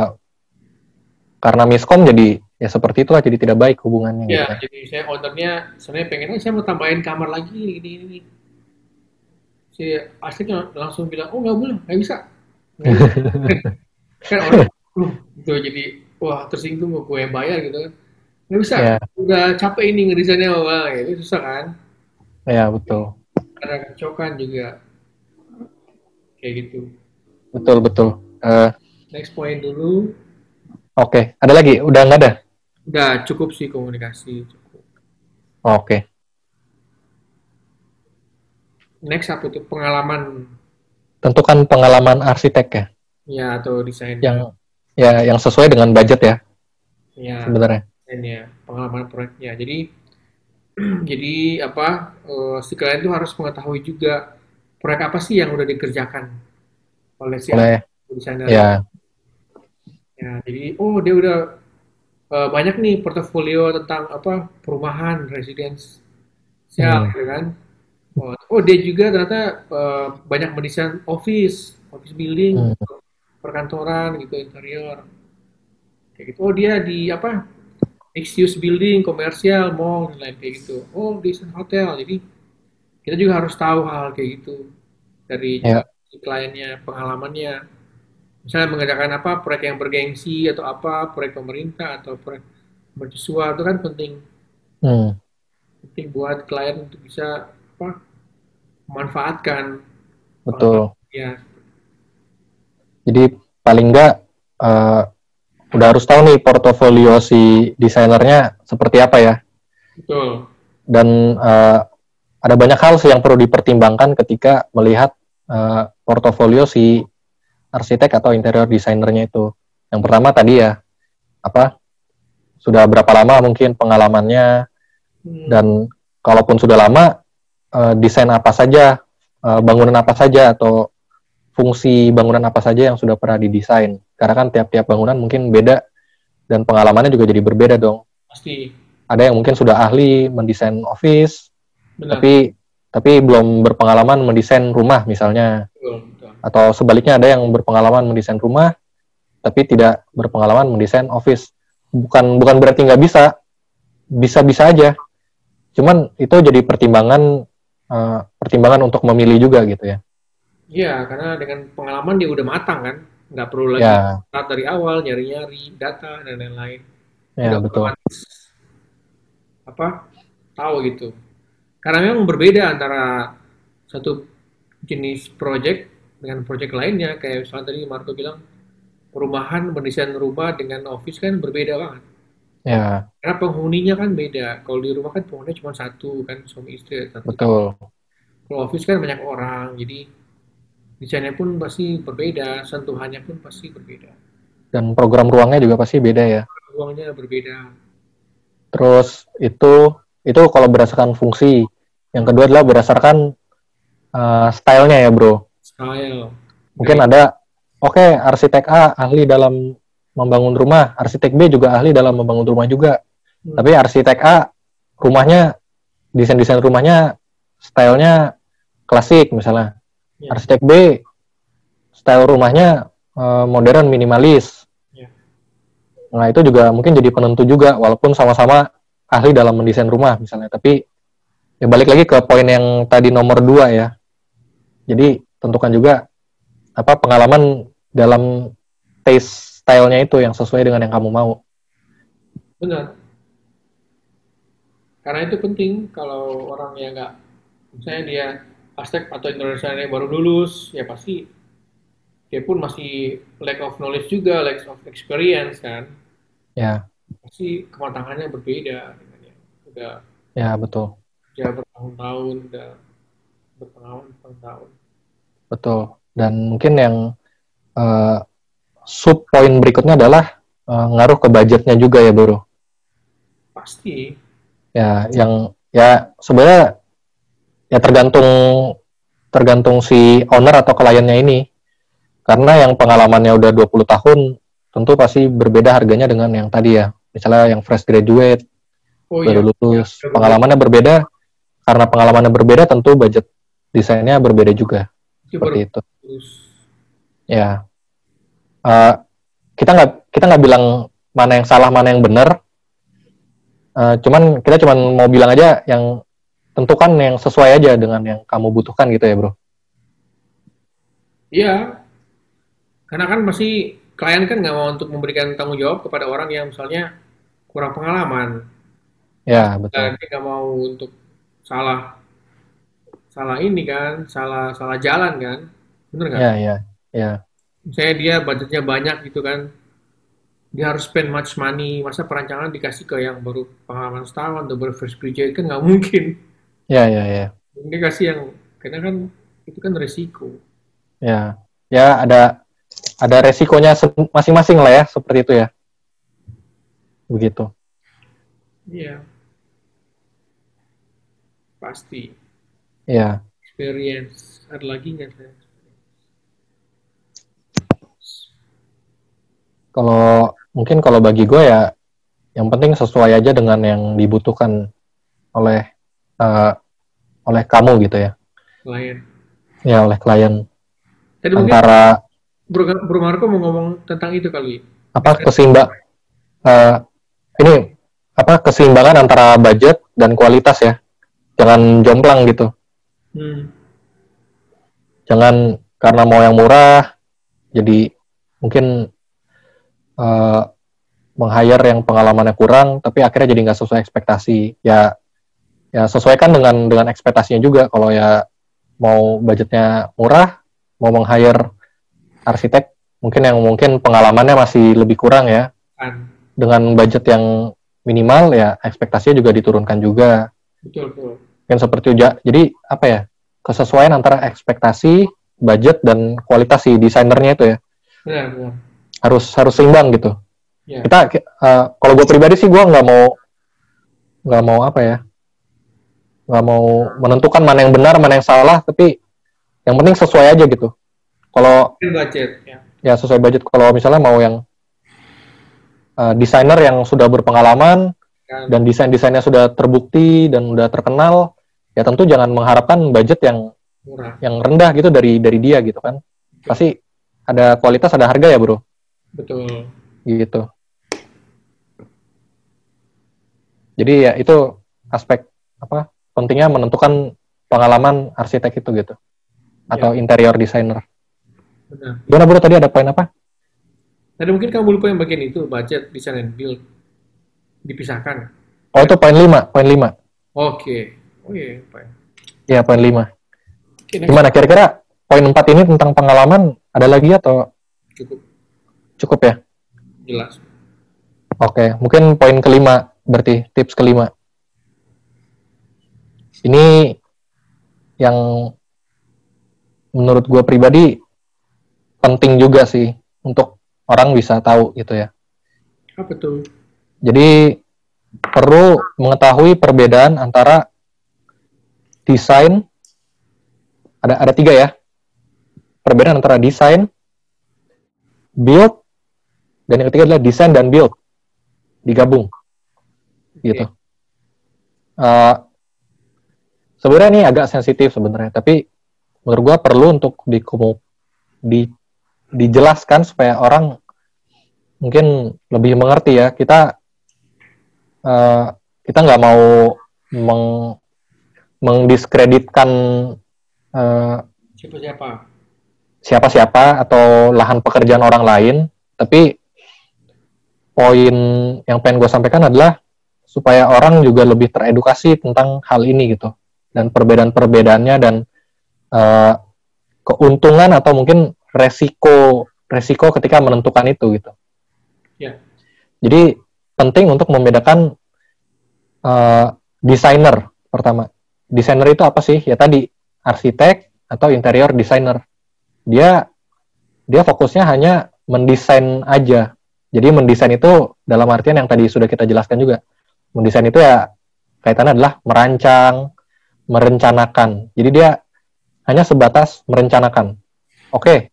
karena miskom jadi ya seperti itulah jadi tidak baik hubungannya gitu Ya, jadi saya ownernya sebenarnya pengen, saya mau tambahin kamar lagi ini ini. ini." Si arsiteknya langsung bilang, oh nggak boleh, nggak bisa. Kan orang, "Uh," gitu jadi wah tersinggung gue yang bayar gitu kan. Nggak bisa, Ya. udah capek ini ngedesainnya, wah ya, itu susah kan. ya betul Ada kecocokan juga. Kayak gitu. betul betul Eh, Next point dulu. oke ada lagi udah nggak ada Udah cukup sih komunikasi. Cukup. oke Next apa tuh? Pengalaman tentukan pengalaman arsitek ya ya atau desain. yang ya yang sesuai dengan budget ya ya. sebenarnya desainnya, pengalaman proyeknya. Jadi jadi apa eh, si klien itu harus mengetahui juga proyek apa sih yang udah dikerjakan oleh si oleh desainer. ya Ya, jadi oh dia udah eh, banyak nih portofolio tentang apa perumahan, residensial, Hmm. gitu kan. Oh, oh, dia juga ternyata eh, banyak mendesain office, office building, Hmm. perkantoran gitu interior. Kayak gitu. Oh dia di apa mixed use building, komersial, mall, dan lain kayak gitu. Oh, desain hotel. Jadi kita juga harus tahu hal, kayak gitu dari Ya. kliennya, pengalamannya. Misalnya mengerjakan apa proyek yang bergengsi atau apa proyek pemerintah atau proyek mercusuar itu kan penting Hmm. penting buat klien untuk bisa apa memanfaatkan Betul. ya Jadi paling nggak eh, udah harus tahu nih portofolio si desainernya seperti apa ya. betul Dan eh, ada banyak hal sih yang perlu dipertimbangkan ketika melihat eh, portofolio si arsitek atau interior desainernya itu. Yang pertama tadi ya apa sudah berapa lama mungkin pengalamannya Hmm, dan kalaupun sudah lama eh, desain apa saja eh, bangunan apa saja atau fungsi bangunan apa saja yang sudah pernah didesain karena kan tiap-tiap bangunan mungkin beda dan pengalamannya juga jadi berbeda dong. Pasti. Ada yang mungkin sudah ahli mendesain office benar. tapi tapi belum berpengalaman mendesain rumah misalnya. Betul, betul. atau sebaliknya ada yang berpengalaman mendesain rumah tapi tidak berpengalaman mendesain office. Bukan bukan berarti nggak bisa. Bisa bisa aja. Cuman itu jadi pertimbangan eh, pertimbangan untuk memilih juga gitu ya. Iya, karena dengan pengalaman dia udah matang kan, nggak perlu lagi ya start dari awal nyari-nyari data dan lain-lain. ya Udah betul otomatis apa tahu gitu. Karena memang berbeda antara satu jenis project dengan project lainnya. Kayak misalnya tadi Marco bilang perumahan mendesain rumah dengan office kan berbeda banget. ya Karena penghuninya kan beda. Kalau di rumah kan penghuninya cuma satu kan suami istri satu. betul Kalau office kan banyak orang, jadi desainnya pun pasti berbeda, sentuhannya pun pasti berbeda, dan program ruangnya juga pasti beda ya? Ruangnya berbeda. terus itu itu kalau berdasarkan fungsi. Yang kedua adalah berdasarkan eh, stylenya ya bro? Style. mungkin ada oke arsitek A ahli dalam membangun rumah. Arsitek B juga ahli dalam membangun rumah juga. Hmm. tapi arsitek A rumahnya desain desain rumahnya stylenya klasik misalnya Ya. arsitek B style rumahnya eh, modern minimalis Ya. nah itu juga mungkin jadi penentu juga walaupun sama-sama ahli dalam mendesain rumah misalnya tapi ya balik lagi ke poin yang tadi nomor dua ya jadi tentukan juga apa pengalaman dalam taste stylenya itu yang sesuai dengan yang kamu mau Benar. Karena itu penting kalau orang yang nggak, misalnya dia arsitek atau interior designer baru lulus, ya pasti dia pun masih lack of knowledge juga, lack of experience kan. ya Pasti kematangannya berbeda dengan yang udah ya betul kerja bertahun-tahun, udah berpengalaman bertahun-tahun. betul dan mungkin yang eh, sub poin berikutnya adalah eh, ngaruh ke budgetnya juga ya bro Pasti. ya yang ya sebenarnya ya tergantung tergantung si owner atau kliennya ini. Karena yang pengalamannya udah 20 tahun tentu pasti berbeda harganya dengan yang tadi ya. Misalnya yang fresh graduate Oh baru iya. lulus. Ya, pengalamannya berbeda karena pengalamannya berbeda tentu budget desainnya berbeda juga. Baru seperti itu. ya. Eh, kita nggak kita nggak bilang mana yang salah mana yang benar. Eh, cuman kita cuman mau bilang aja yang tentukan yang sesuai aja dengan yang kamu butuhkan gitu ya bro. Iya, karena kan pasti klien kan nggak mau untuk memberikan tanggung jawab kepada orang yang misalnya kurang pengalaman. ya betul. Dan dia nggak mau untuk salah salah ini kan, salah salah jalan kan, bener nggak? ya ya ya. Misalnya dia budgetnya banyak gitu kan, dia harus spend much money, masa perancangan dikasih ke yang baru pengalaman setahun atau baru first graduate kan nggak mungkin. Ya ya ya. Dia kasih yang karena kan itu kan resiko. ya ya ada ada resikonya masing-masing lah ya seperti itu ya. Begitu. Iya, pasti. ya. Experience. Ada lagi nggak saya kalau mungkin kalau bagi gue ya yang penting sesuai aja dengan yang dibutuhkan oleh eh, oleh kamu gitu ya klien ya oleh klien tadi antara Bro, Bro Marco mau ngomong tentang itu kali apa keseimbang eh, ini apa keseimbangan antara budget dan kualitas ya. Jangan jomplang gitu. Hmm. Jangan karena mau yang murah jadi mungkin uh, meng-hire yang pengalamannya kurang tapi akhirnya jadi nggak sesuai ekspektasi. Ya ya sesuaikan dengan dengan ekspektasinya juga kalau ya mau budgetnya murah, mau meng-hire arsitek mungkin yang mungkin pengalamannya masih lebih kurang ya. Kan. Dengan budget yang minimal ya ekspektasinya juga diturunkan juga. Betul, betul. Kan seperti itu. Jadi apa ya? Kesesuaian antara ekspektasi, budget dan kualitas si desainernya itu ya. Benar, benar. Harus harus seimbang gitu. Ya. Kita uh, kalau gue pribadi sih gue nggak mau nggak mau apa ya? Nggak mau menentukan mana yang benar, mana yang salah, tapi yang penting sesuai aja gitu. Kalau budget, ya. ya sesuai budget. Kalau misalnya mau yang uh, desainer yang sudah berpengalaman Kan. dan desain-desainnya sudah terbukti dan sudah terkenal, ya tentu jangan mengharapkan budget yang Murah. yang rendah gitu dari dari dia gitu kan. Pasti ada kualitas, ada harga ya bro, Betul. gitu. Jadi ya itu aspek apa pentingnya menentukan pengalaman arsitek itu gitu atau interior designer. Benar. Gimana bro tadi ada poin apa? Tadi mungkin kamu lupa yang bagian itu, budget, design, and build. Dipisahkan. Oh itu poin 5, poin 5. Oke. Oh iya, poin. Ya poin 5. Oke, next. Gimana kira-kira poin 4 ini tentang pengalaman ada lagi atau Cukup cukup ya? jelas. Oke, mungkin poin kelima berarti tips kelima. Ini yang menurut gue pribadi penting juga sih untuk orang bisa tahu gitu ya. Apa tuh? Jadi perlu mengetahui perbedaan antara desain ada ada tiga ya perbedaan antara desain, build, dan yang ketiga adalah desain dan build digabung gitu. Uh, sebenarnya ini agak sensitif sebenarnya, tapi menurut gua perlu untuk dikomu di dijelaskan supaya orang mungkin lebih mengerti ya. Kita uh, kita nggak mau meng mengdiskreditkan uh, Siapa-siapa? siapa-siapa atau lahan pekerjaan orang lain, tapi poin yang pengen gue sampaikan adalah supaya orang juga lebih teredukasi tentang hal ini gitu dan perbedaan-perbedaannya dan uh, keuntungan atau mungkin resiko resiko ketika menentukan itu gitu. Ya. Jadi penting untuk membedakan uh, desainer pertama. Desainer itu apa sih? Ya tadi arsitek atau interior designer. Dia dia fokusnya hanya mendesain aja. Jadi mendesain itu dalam artian yang tadi sudah kita jelaskan juga. Mendesain itu ya kaitannya adalah merancang, merencanakan. Jadi dia hanya sebatas merencanakan. Oke,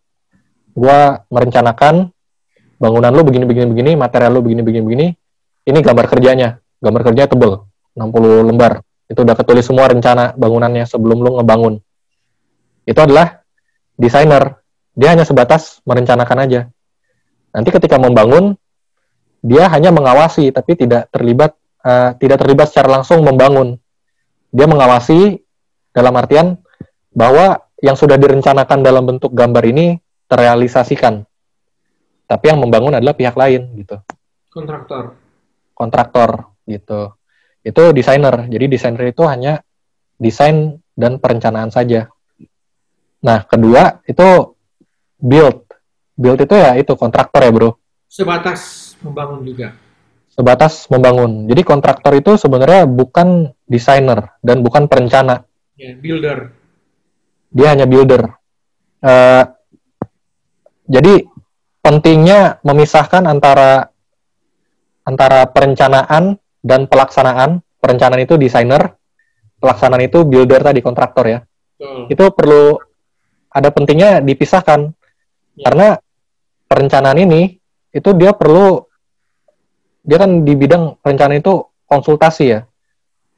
gua merencanakan bangunan lu begini begini begini, material lu begini begini begini. Ini gambar kerjanya. Gambar kerjanya tebel, 60 lembar. Itu udah ketulis semua rencana bangunannya sebelum lu ngebangun. Itu adalah desainer. Dia hanya sebatas merencanakan aja. Nanti ketika membangun, dia hanya mengawasi tapi tidak terlibat uh, tidak terlibat secara langsung membangun. Dia mengawasi dalam artian bahwa yang sudah direncanakan dalam bentuk gambar ini terrealisasikan. Tapi yang membangun adalah pihak lain gitu. Kontraktor. Kontraktor gitu. Itu desainer. Jadi desainer itu hanya desain dan perencanaan saja. Nah, kedua itu build. Build itu ya itu kontraktor ya, Bro. Sebatas membangun juga. Sebatas membangun. Jadi kontraktor itu sebenarnya bukan desainer dan bukan perencana. Ya, builder. Dia hanya builder. Uh, jadi pentingnya memisahkan antara antara perencanaan dan pelaksanaan. Perencanaan itu desainer, pelaksanaan itu builder tadi kontraktor ya. Betul. Itu perlu ada pentingnya dipisahkan Ya. karena perencanaan ini itu dia perlu dia kan di bidang perencanaan itu konsultasi ya.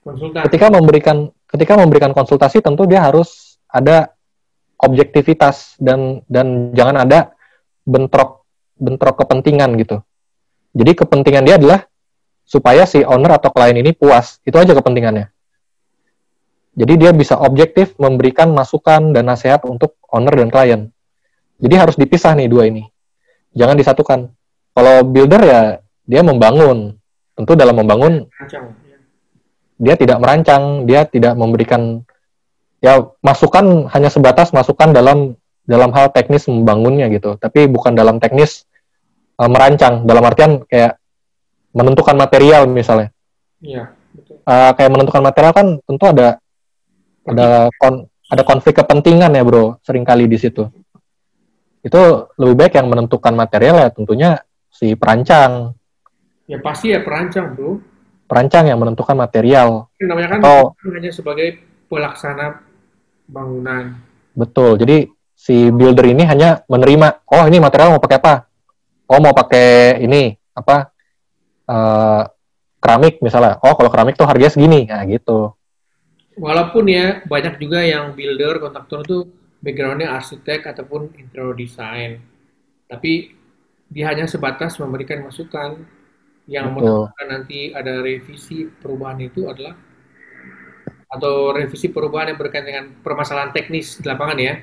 Konsultan. Ketika memberikan ketika memberikan konsultasi tentu dia harus ada objektivitas dan dan jangan ada bentrok bentrok kepentingan gitu. Jadi kepentingan dia adalah supaya si owner atau klien ini puas. Itu aja kepentingannya. Jadi dia bisa objektif memberikan masukan dan nasihat untuk owner dan klien. Jadi harus dipisah nih dua ini. Jangan disatukan. Kalau builder ya dia membangun. Tentu dalam membangun dia tidak merancang, dia tidak memberikan ya masukan hanya sebatas masukan dalam dalam hal teknis membangunnya gitu, tapi bukan dalam teknis uh, merancang. Dalam artian kayak menentukan material misalnya. Iya, Uh, kayak menentukan material kan tentu ada ada kon, ada konflik kepentingan ya bro, sering kali di situ. Itu lebih baik yang menentukan material ya tentunya si perancang. Ya pasti ya perancang bro. Perancang yang menentukan material. Namanya kan atau, hanya sebagai pelaksana bangunan. Betul. Jadi si builder ini hanya menerima, oh ini material mau pakai apa? Oh mau pakai ini apa? Uh, keramik misalnya. Oh kalau keramik tuh harganya segini, nah gitu. Walaupun ya banyak juga yang builder, kontraktor itu backgroundnya arsitek ataupun interior design, tapi dia hanya sebatas memberikan masukan yang menentukan nanti ada revisi perubahan itu adalah atau revisi perubahan yang berkaitan dengan permasalahan teknis di lapangan ya,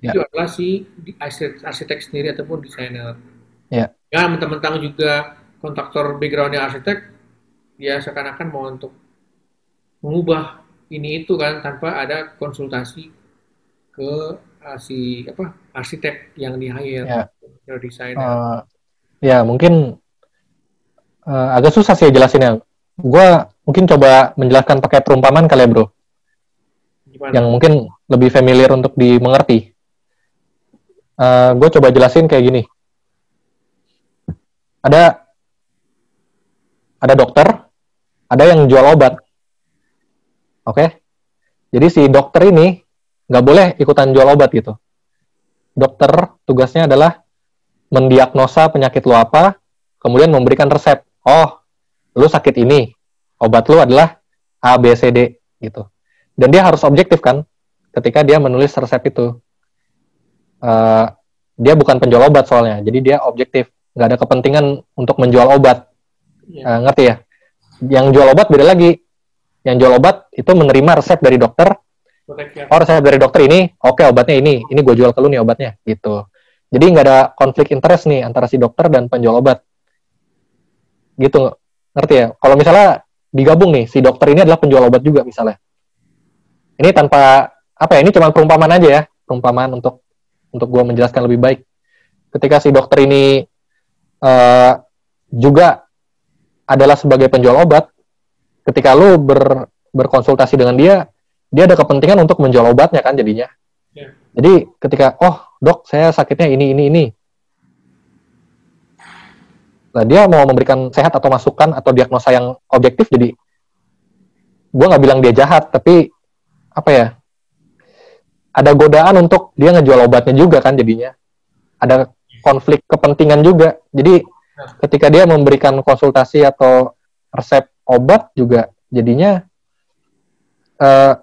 ya. itu adalah si arsitek, arsitek sendiri ataupun desainer. Ya. Ya, mentang-mentang juga kontraktor backgroundnya arsitek, ya seakan-akan mau untuk mengubah ini itu kan tanpa ada konsultasi ke uh, si apa arsitek yang di hire ya. desainer. Uh, ya mungkin uh, agak susah sih jelasinnya. Gue mungkin coba menjelaskan pakai perumpamaan kali ya bro. Gimana? Yang mungkin lebih familiar untuk dimengerti. Uh, gue coba jelasin kayak gini. Ada ada dokter ada yang jual obat. Oke? Okay? Jadi si dokter ini nggak boleh ikutan jual obat gitu. Dokter tugasnya adalah mendiagnosa penyakit lu apa, kemudian memberikan resep. Oh, lu sakit ini, obat lu adalah A, B, C, D gitu. Dan dia harus objektif kan, ketika dia menulis resep itu. Uh, dia bukan penjual obat soalnya, jadi dia objektif, nggak ada kepentingan untuk menjual obat. Yeah. Uh, ngerti ya? yang jual obat beda lagi. Yang jual obat itu menerima resep dari dokter. Oh resep dari dokter ini, oke okay, obatnya ini, ini gue jual ke lu nih obatnya, gitu. Jadi nggak ada konflik interest nih antara si dokter dan penjual obat. Gitu, ngerti ya? Kalau misalnya digabung nih, si dokter ini adalah penjual obat juga misalnya. Ini tanpa apa ya? Ini cuma perumpamaan aja ya, perumpamaan untuk untuk gue menjelaskan lebih baik. Ketika si dokter ini uh, juga adalah sebagai penjual obat, ketika lu ber, berkonsultasi dengan dia, dia ada kepentingan untuk menjual obatnya kan jadinya. Yeah. Jadi ketika oh dok saya sakitnya ini ini ini, nah dia mau memberikan sehat atau masukan atau diagnosa yang objektif jadi gue nggak bilang dia jahat tapi apa ya ada godaan untuk dia ngejual obatnya juga kan jadinya. Ada konflik kepentingan juga. Jadi ketika dia memberikan konsultasi atau resep obat juga jadinya uh,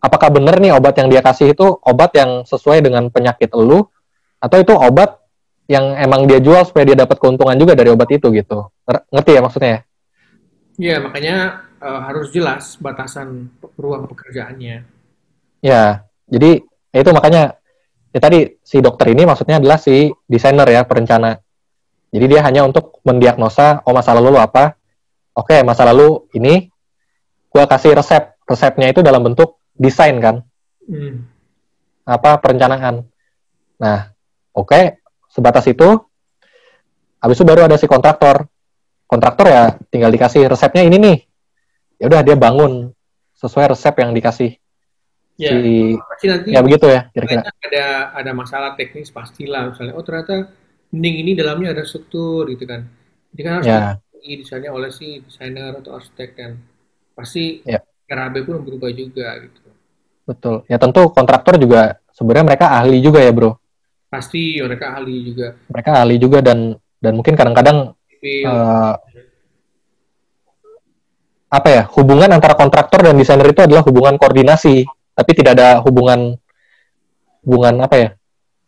apakah benar nih obat yang dia kasih itu obat yang sesuai dengan penyakit lu atau itu obat yang emang dia jual supaya dia dapat keuntungan juga dari obat itu gitu ngerti ya maksudnya ya Iya makanya uh, harus jelas batasan ruang pekerjaannya ya jadi ya itu makanya ya tadi si dokter ini maksudnya adalah si desainer ya perencana jadi dia hanya untuk mendiagnosa, oh masa lalu lu apa? Oke, masa lalu ini, gue kasih resep. Resepnya itu dalam bentuk desain kan? Hmm. Apa, perencanaan. Nah, oke, okay, sebatas itu. Habis itu baru ada si kontraktor. Kontraktor ya tinggal dikasih resepnya ini nih. Ya udah dia bangun sesuai resep yang dikasih. Ya, si, nanti ya begitu ya kira-kira. Ada ada masalah teknis pastilah misalnya. Oh ternyata mending ini dalamnya ada struktur gitu kan. Jadi kan harus yeah. desainnya oleh si desainer atau arsitek kan. Pasti yeah. RAB pun berubah juga gitu. Betul. Ya tentu kontraktor juga sebenarnya mereka ahli juga ya bro. Pasti mereka ahli juga. Mereka ahli juga dan dan mungkin kadang-kadang uh, apa ya hubungan antara kontraktor dan desainer itu adalah hubungan koordinasi tapi tidak ada hubungan hubungan apa ya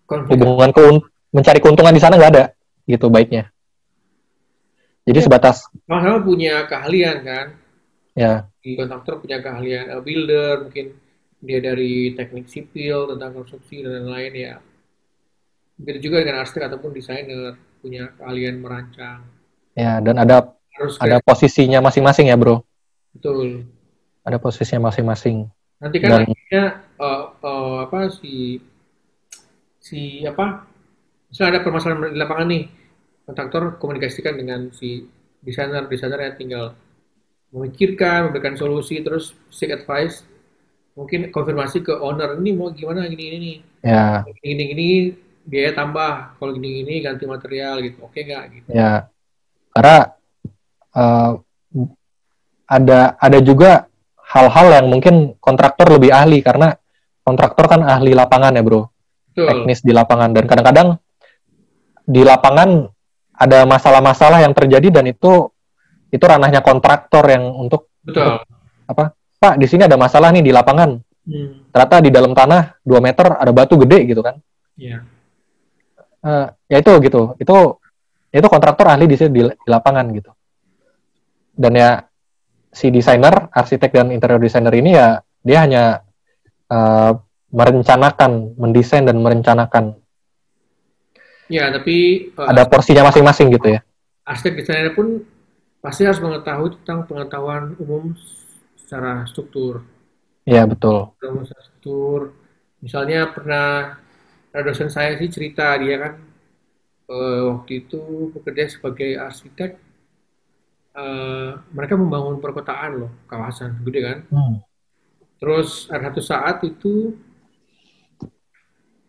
Konflik. hubungan keun mencari keuntungan di sana nggak ada gitu baiknya Jadi Ya. sebatas Sama-sama punya keahlian kan. ya, Di kontraktor punya keahlian eh, builder, mungkin dia dari teknik sipil tentang konstruksi dan lain-lain ya. Begitu juga dengan arsitek ataupun desainer punya keahlian merancang. ya dan ada Harus ada kayak posisinya masing-masing ya, Bro. betul. Ada posisinya masing-masing. Nanti kan Dan- akhirnya eh, eh, apa si si apa? Misalnya ada permasalahan di lapangan nih, kontraktor komunikasikan dengan si desainer, desainer yang tinggal memikirkan, memberikan solusi, terus seek advice, mungkin konfirmasi ke owner ini mau gimana gini gini nih, Ya, gini gini biaya tambah, kalau gini gini ganti material gitu, oke nggak gitu? ya. Karena eh, ada ada juga hal-hal yang mungkin kontraktor lebih ahli karena kontraktor kan ahli lapangan ya, Bro. Betul, teknis di lapangan dan kadang-kadang di lapangan ada masalah-masalah yang terjadi dan itu itu ranahnya kontraktor yang untuk betul. Pak di sini ada masalah nih di lapangan Hmm, ternyata di dalam tanah 2 meter ada batu gede gitu kan ya. Eh, ya itu gitu itu itu kontraktor ahli di, di, di lapangan gitu dan ya si desainer arsitek dan interior designer ini ya dia hanya eh, merencanakan mendesain dan merencanakan Ya, tapi eh, ada porsinya masing-masing gitu ya arsitek desainer pun pasti harus mengetahui tentang pengetahuan umum secara struktur. Iya betul. Secara struktur. Misalnya pernah ada dosen saya sih cerita dia kan eh, waktu itu bekerja sebagai arsitek. eh, mereka membangun perkotaan loh, kawasan gede kan. Hmm. Terus ada satu saat itu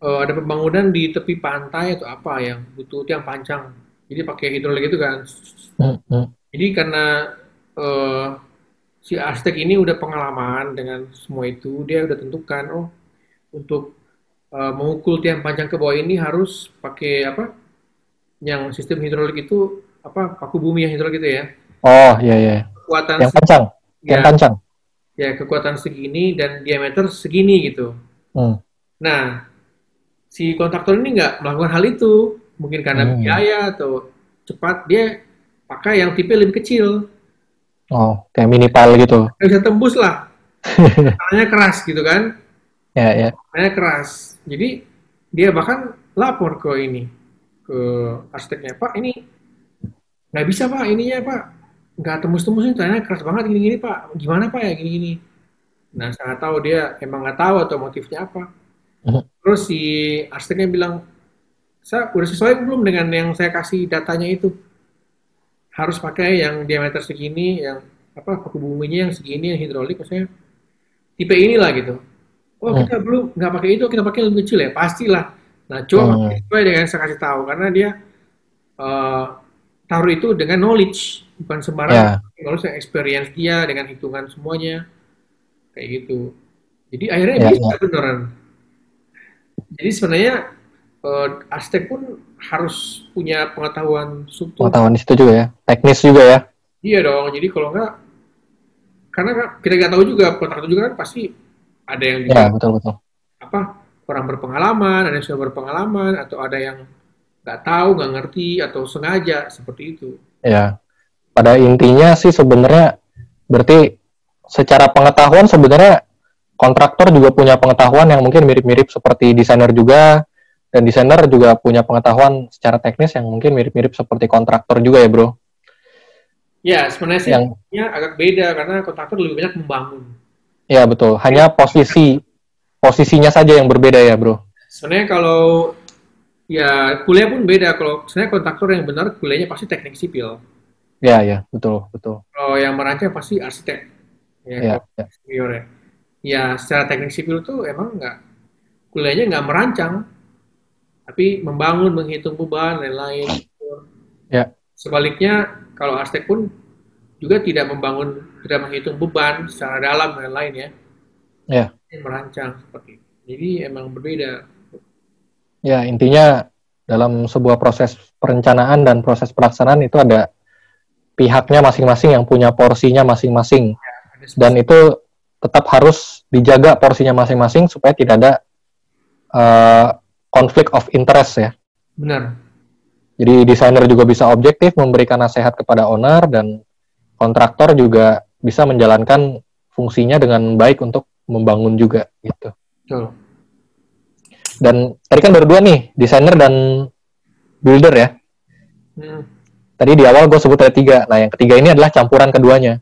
eh, ada pembangunan di tepi pantai atau apa yang butuh tiang panjang. Jadi pakai hidrolik itu kan. Hmm, hmm. Jadi karena eh, si arsitek ini udah pengalaman dengan semua itu, dia udah tentukan oh untuk eh, memukul tiang panjang ke bawah ini harus pakai apa? Yang sistem hidrolik itu apa? Paku bumi yang hidrolik itu ya. Oh iya iya. Kekuatan Yang kencang, yang ya, kencang. ya kekuatan segini dan diameter segini gitu. Hmm. Nah, si kontraktor ini nggak melakukan hal itu, mungkin karena Hmm. biaya atau cepat dia pakai yang tipe lebih kecil. Oh kayak mini pile gitu. bisa tembus lah. Tangannya keras gitu kan. Ya ya. Tangannya keras. Jadi dia bahkan lapor ke ini ke arsiteknya, Pak ini nggak bisa Pak ininya Pak nggak tembus-tembus ini tangannya keras banget gini-gini Pak. Gimana Pak ya gini-gini. Nah saya nggak tahu dia emang nggak tahu atau motifnya apa. Mhm. Terus si arsiteknya bilang, saya udah sesuai belum dengan yang saya kasih datanya itu? Harus pakai yang diameter segini, yang apa paku buminya yang segini, yang hidrolik, maksudnya tipe inilah gitu. Oh Hmm. kita belum nggak pakai itu, kita pakai yang lebih kecil ya, pastilah. Nah coba Hmm. sesuai dengan yang saya kasih tahu, karena dia eh, taruh itu dengan knowledge, bukan sembarang Ya. kalau saya experience dia dengan hitungan semuanya kayak gitu. Jadi akhirnya Ya, bisa beneran. Jadi sebenarnya eh, arsitek pun harus punya pengetahuan struktur. Pengetahuan di situ juga ya. Teknis juga ya. Iya dong. Jadi kalau enggak, karena kita nggak tahu juga kontraktor juga kan pasti ada yang juga Ya betul betul. apa kurang berpengalaman, ada yang sudah berpengalaman, atau ada yang nggak tahu, nggak ngerti, atau sengaja seperti itu. Ya. Pada intinya sih sebenarnya berarti secara pengetahuan sebenarnya kontraktor juga punya pengetahuan yang mungkin mirip-mirip seperti desainer juga dan desainer juga punya pengetahuan secara teknis yang mungkin mirip-mirip seperti kontraktor juga ya bro. Ya sebenarnya sih Yang ya, agak beda karena kontraktor lebih banyak membangun. Ya betul. Hanya posisi posisinya saja yang berbeda ya bro. Sebenarnya kalau ya kuliah pun beda. Kalau sebenarnya kontraktor yang benar kuliahnya pasti teknik sipil. Ya ya betul betul. Kalau yang merancang pasti arsitek. Ya, Ya, ya. senior ya. Ya secara teknik sipil tuh emang nggak kuliahnya nggak merancang, tapi membangun, menghitung beban, lain-lain. Ya. Sebaliknya kalau arsitek pun juga tidak membangun, tidak menghitung beban secara dalam dan lain ya. Ya. Ini Merancang seperti itu. Jadi emang berbeda. Ya, intinya dalam sebuah proses perencanaan dan proses pelaksanaan itu ada pihaknya masing-masing yang punya porsinya masing-masing. Ada Dan itu tetap harus dijaga porsinya masing-masing supaya tidak ada eh, konflik of interest ya. benar. Jadi desainer juga bisa objektif memberikan nasihat kepada owner dan kontraktor juga bisa menjalankan fungsinya dengan baik untuk membangun juga gitu. Betul. Dan tadi kan berdua nih, desainer dan builder ya. Hmm. Tadi di awal gue sebut ada tiga. Nah, yang ketiga ini adalah campuran keduanya.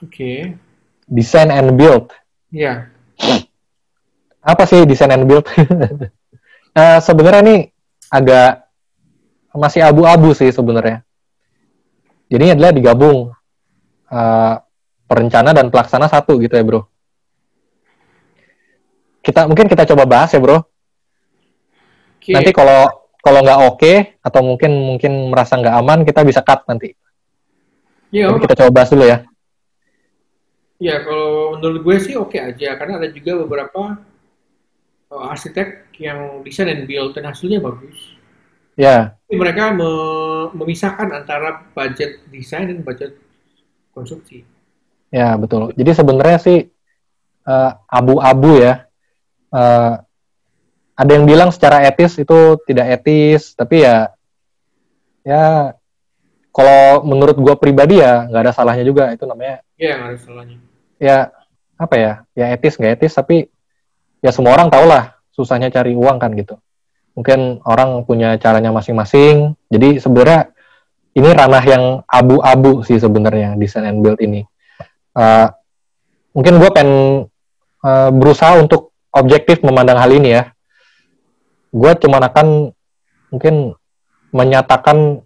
Oke. Design and build. Ya. Apa sih design and build? Eh, sebenarnya ini agak masih abu-abu sih sebenarnya. Jadi ini adalah digabung eh, perencana dan pelaksana satu gitu ya, Bro. Kita mungkin kita coba bahas ya, Bro. Oke. Nanti kalau kalau nggak oke atau mungkin mungkin merasa nggak aman, kita bisa cut nanti. Iya, kita coba bahas dulu ya. Ya, kalau menurut gue sih oke aja, karena ada juga beberapa uh, arsitek yang desain dan build dan hasilnya bagus. Ya, Tapi mereka me- memisahkan antara budget desain dan budget konstruksi. ya betul. Jadi sebenarnya sih eh, abu-abu ya. Eh, ada yang bilang secara etis itu tidak etis, tapi ya ya kalau menurut gua pribadi ya nggak ada salahnya juga itu namanya Iya, nggak ada salahnya. ya apa ya ya etis nggak etis tapi ya semua orang tahu lah susahnya cari uang kan gitu mungkin orang punya caranya masing-masing jadi sebenarnya ini ranah yang abu-abu sih sebenarnya design and build ini Eh, mungkin gue pengen eh, berusaha untuk objektif memandang hal ini ya gue cuma akan mungkin menyatakan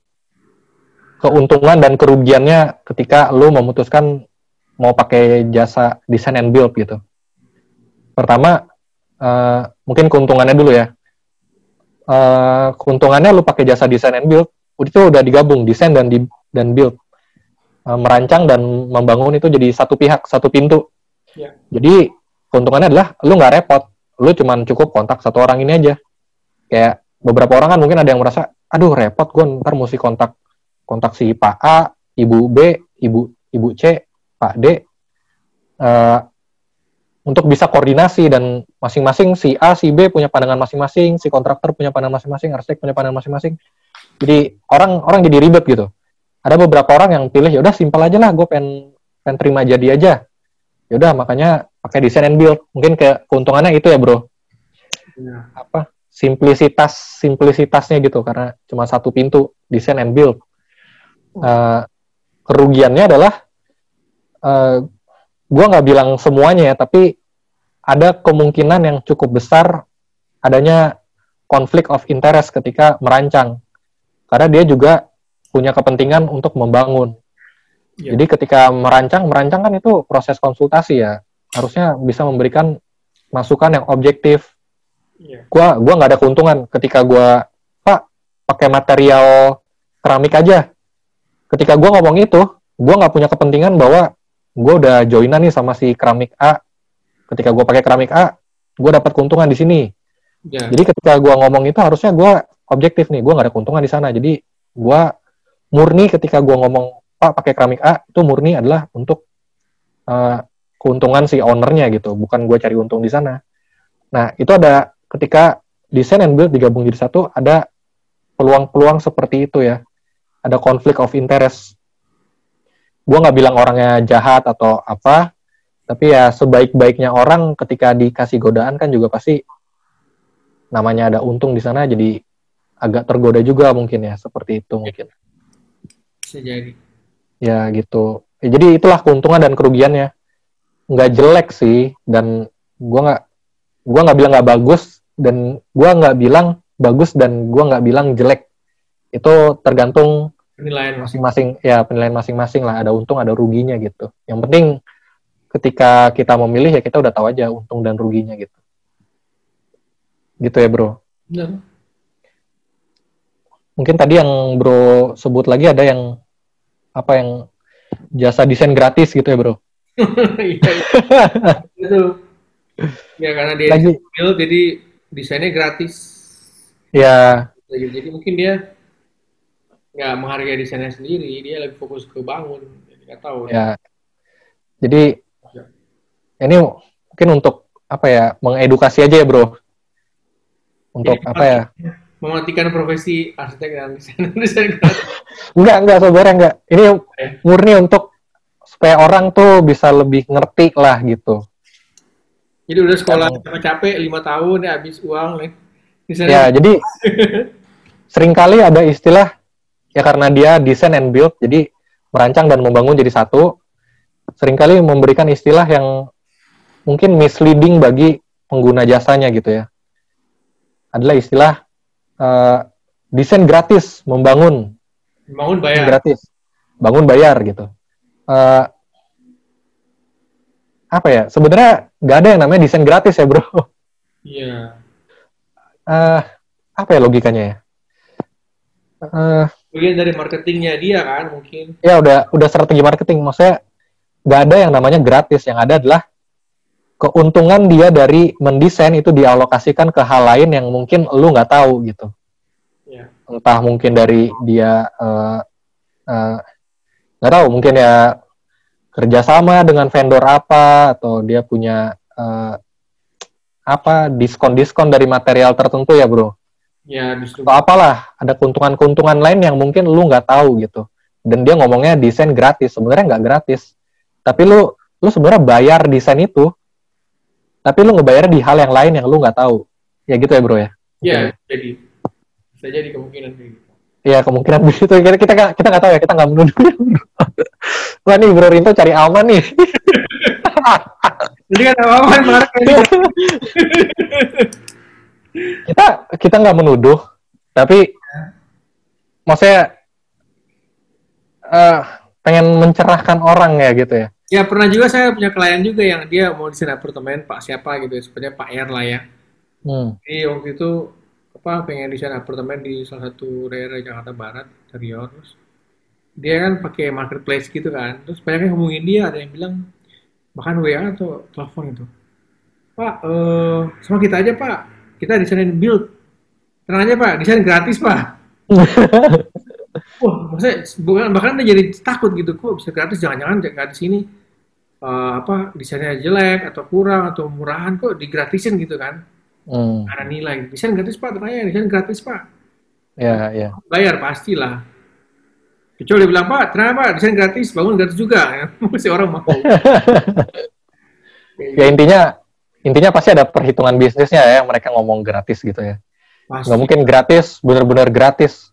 keuntungan dan kerugiannya ketika lu memutuskan mau pakai jasa design and build gitu. Pertama, eh, mungkin keuntungannya dulu ya. Eh, keuntungannya lu pakai jasa design and build, itu udah digabung desain dan di, dan build. Eh, merancang dan membangun itu jadi satu pihak, satu pintu. Ya. Jadi keuntungannya adalah lu nggak repot, lu cuman cukup kontak satu orang ini aja. Kayak beberapa orang kan mungkin ada yang merasa, aduh repot gue ntar mesti kontak kontak si Pak A, Ibu B, Ibu Ibu C, Pak D, eh, untuk bisa koordinasi dan masing-masing si A, si B punya pandangan masing-masing, si kontraktor punya pandangan masing-masing, arsitek punya pandangan masing-masing. Jadi orang orang jadi ribet gitu. Ada beberapa orang yang pilih ya udah simpel aja lah, gue pengen pengen terima jadi aja. Ya udah makanya pakai design and build. Mungkin ke keuntungannya itu ya bro. Ya. Apa simplisitas simplisitasnya gitu karena cuma satu pintu design and build. Eh, kerugiannya adalah eh gue nggak bilang semuanya ya, tapi ada kemungkinan yang cukup besar adanya konflik of interest ketika merancang, karena dia juga punya kepentingan untuk membangun. Ya. Jadi ketika merancang, merancang kan itu proses konsultasi ya, harusnya bisa memberikan masukan yang objektif. Iya. Gua gua nggak ada keuntungan ketika gua Pak pakai material keramik aja. Ketika gua ngomong itu, gua nggak punya kepentingan bahwa gue udah joinan nih sama si keramik A. Ketika gue pakai keramik A, gue dapat keuntungan di sini. Ya. Jadi ketika gue ngomong itu harusnya gue objektif nih, gue nggak ada keuntungan di sana. Jadi gue murni ketika gue ngomong Pak pakai keramik A itu murni adalah untuk eh, keuntungan si ownernya gitu, bukan gue cari untung di sana. Nah itu ada ketika desain and build digabung jadi satu, ada peluang-peluang seperti itu ya. Ada konflik of interest gue nggak bilang orangnya jahat atau apa, tapi ya sebaik-baiknya orang ketika dikasih godaan kan juga pasti namanya ada untung di sana jadi agak tergoda juga mungkin ya seperti itu mungkin. Bisa jadi. ya gitu. Ya, jadi itulah keuntungan dan kerugiannya. Nggak jelek sih dan gue nggak gua nggak bilang nggak bagus dan gue nggak bilang bagus dan gue nggak bilang jelek. Itu tergantung Penilaian masing masing-masing ya penilaian masing-masing lah ada untung ada ruginya gitu yang penting ketika kita memilih ya kita udah tahu aja untung dan ruginya gitu gitu ya bro Benar. mungkin tadi yang bro sebut lagi ada yang apa yang jasa desain gratis gitu ya bro Iya, iya. itu. Ya karena dia lagi build jadi desainnya gratis. ya Jadi mungkin dia nggak menghargai desainnya sendiri, dia lebih fokus ke bangun. Jadi nggak tahu. ya jadi Ya. ini mungkin untuk apa ya mengedukasi aja ya bro untuk Jadi apa ya mematikan profesi arsitek dan desainer desain. Enggak, enggak sebenarnya enggak. Ini Oke. murni untuk supaya orang tuh bisa lebih ngerti lah gitu. Jadi udah sekolah capek-capek lima tahun ya habis uang nih. Ya, jadi sering kali ada istilah ya karena dia design and build, jadi merancang dan membangun jadi satu. Seringkali memberikan istilah yang mungkin misleading bagi pengguna jasanya gitu ya. Adalah istilah eh, desain gratis, membangun bangun bayar. gratis, bangun bayar gitu. Eh, apa ya? Sebenarnya nggak ada yang namanya desain gratis ya bro. Iya. Eh, apa ya logikanya ya? Eh, Bagian dari marketingnya dia kan mungkin. ya udah udah strategi marketing. Maksudnya nggak ada yang namanya gratis. Yang ada adalah keuntungan dia dari mendesain itu dialokasikan ke hal lain yang mungkin lu nggak tahu gitu. Ya. entah mungkin dari dia eh, eh, nggak tahu. Mungkin ya kerjasama dengan vendor apa atau dia punya eh, apa diskon-diskon dari material tertentu ya bro Ya atau distribusi. apalah ada keuntungan-keuntungan lain yang mungkin lu nggak tahu gitu. Dan dia ngomongnya desain gratis sebenarnya nggak gratis. Tapi lu lu sebenarnya bayar desain itu. Tapi lu ngebayar di hal yang lain yang lu nggak tahu. Ya gitu ya bro ya? Ya, jadi. Bisa jadi kemungkinan kayak gitu. ya kemungkinan begitu kita kita kita nggak tahu ya kita nggak menuduh ya bro. Wah nih bro Rinto cari aman nih. Jadi kan kayak gitu. kita kita nggak menuduh tapi maksudnya eh, pengen mencerahkan orang ya gitu ya Ya pernah juga saya punya klien juga yang dia mau desain apartemen Pak siapa gitu ya, sebenarnya Pak R lah ya. hmm. Jadi waktu itu apa pengen desain apartemen di salah satu daerah Jakarta Barat, Riau terus dia kan pakai marketplace gitu kan. Terus banyak yang hubungin dia, ada yang bilang bahkan WA atau telepon itu. Pak, eh sama kita aja Pak, kita desain build. Tenang aja Pak, desain gratis Pak. Wah, maksudnya bukan bahkan dia jadi takut gitu, kok bisa gratis? Jangan-jangan gratis ini eh, apa desainnya jelek atau kurang atau murahan kok digratisin gitu kan? Hmm. ada nilai. Desain gratis pak. Ternyata desain gratis pak. Ya ya. Bayar pastilah. Kecuali dia bilang pak ternyata pak. Desain gratis. Bangun gratis juga. Mesti orang mau. Ya intinya intinya pasti ada perhitungan bisnisnya ya yang mereka ngomong gratis gitu ya. Pasti. Nggak mungkin gratis benar-benar gratis.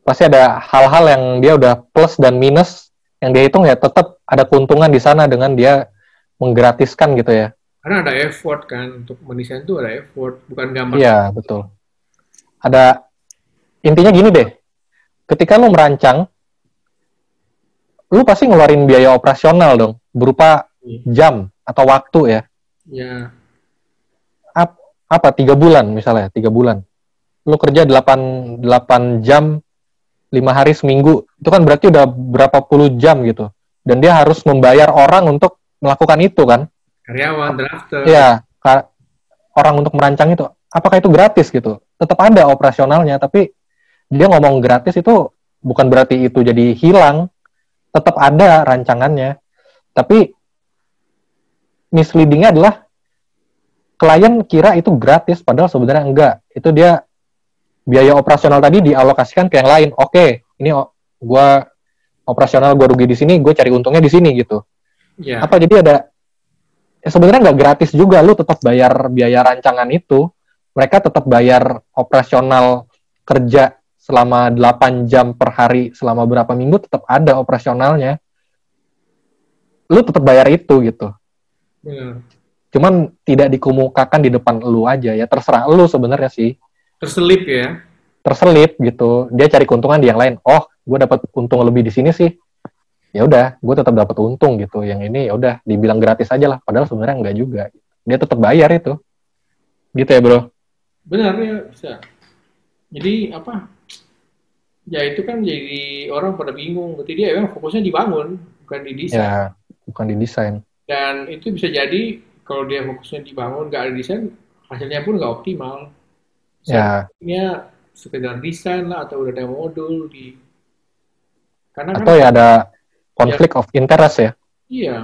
Pasti ada hal-hal yang dia udah plus dan minus yang dia hitung ya tetap ada keuntungan di sana dengan dia menggratiskan gitu ya. Karena ada effort kan untuk mendesain itu ada effort bukan gambar iya betul. Ada intinya gini deh. Ketika lu merancang lu pasti ngeluarin biaya operasional dong berupa jam atau waktu ya. Ya apa tiga bulan misalnya tiga bulan. Lu kerja 8, 8 jam lima hari seminggu. Itu kan berarti udah berapa puluh jam gitu. Dan dia harus membayar orang untuk melakukan itu kan? Karyawan drafter. Iya, ka- orang untuk merancang itu. Apakah itu gratis gitu? Tetap ada operasionalnya tapi dia ngomong gratis itu bukan berarti itu jadi hilang. Tetap ada rancangannya. Tapi misleadingnya adalah klien kira itu gratis padahal sebenarnya enggak. Itu dia biaya operasional tadi dialokasikan ke yang lain. Oke ini gua operasional gua rugi di sini gue cari untungnya di sini gitu. Ya apa jadi ada ya sebenarnya nggak gratis juga lu tetap bayar biaya rancangan itu. Mereka tetap bayar operasional kerja selama 8 jam per hari selama berapa minggu tetap ada operasionalnya. Lu tetap bayar itu gitu. Benar cuman tidak dikemukakan di depan lu aja ya. Terserah lu sebenarnya sih. Terselip ya? Terselip gitu. Dia cari keuntungan di yang lain. Oh gue dapat untung lebih di sini sih. Ya udah gue tetap dapat untung gitu. Yang ini ya udah dibilang gratis aja lah. Padahal sebenarnya enggak juga. Dia tetap bayar itu. Gitu ya bro? Benar ya bisa. Jadi apa? Ya itu kan jadi orang pada bingung. Berarti dia emang fokusnya dibangun bukan di desain. Ya bukan di desain. Dan itu bisa jadi kalau dia fokusnya dibangun nggak ada desain hasilnya pun nggak optimal ya Misalnya sekedar desain lah atau udah ada modul di karena kan atau ya ada konflik of interest ya iya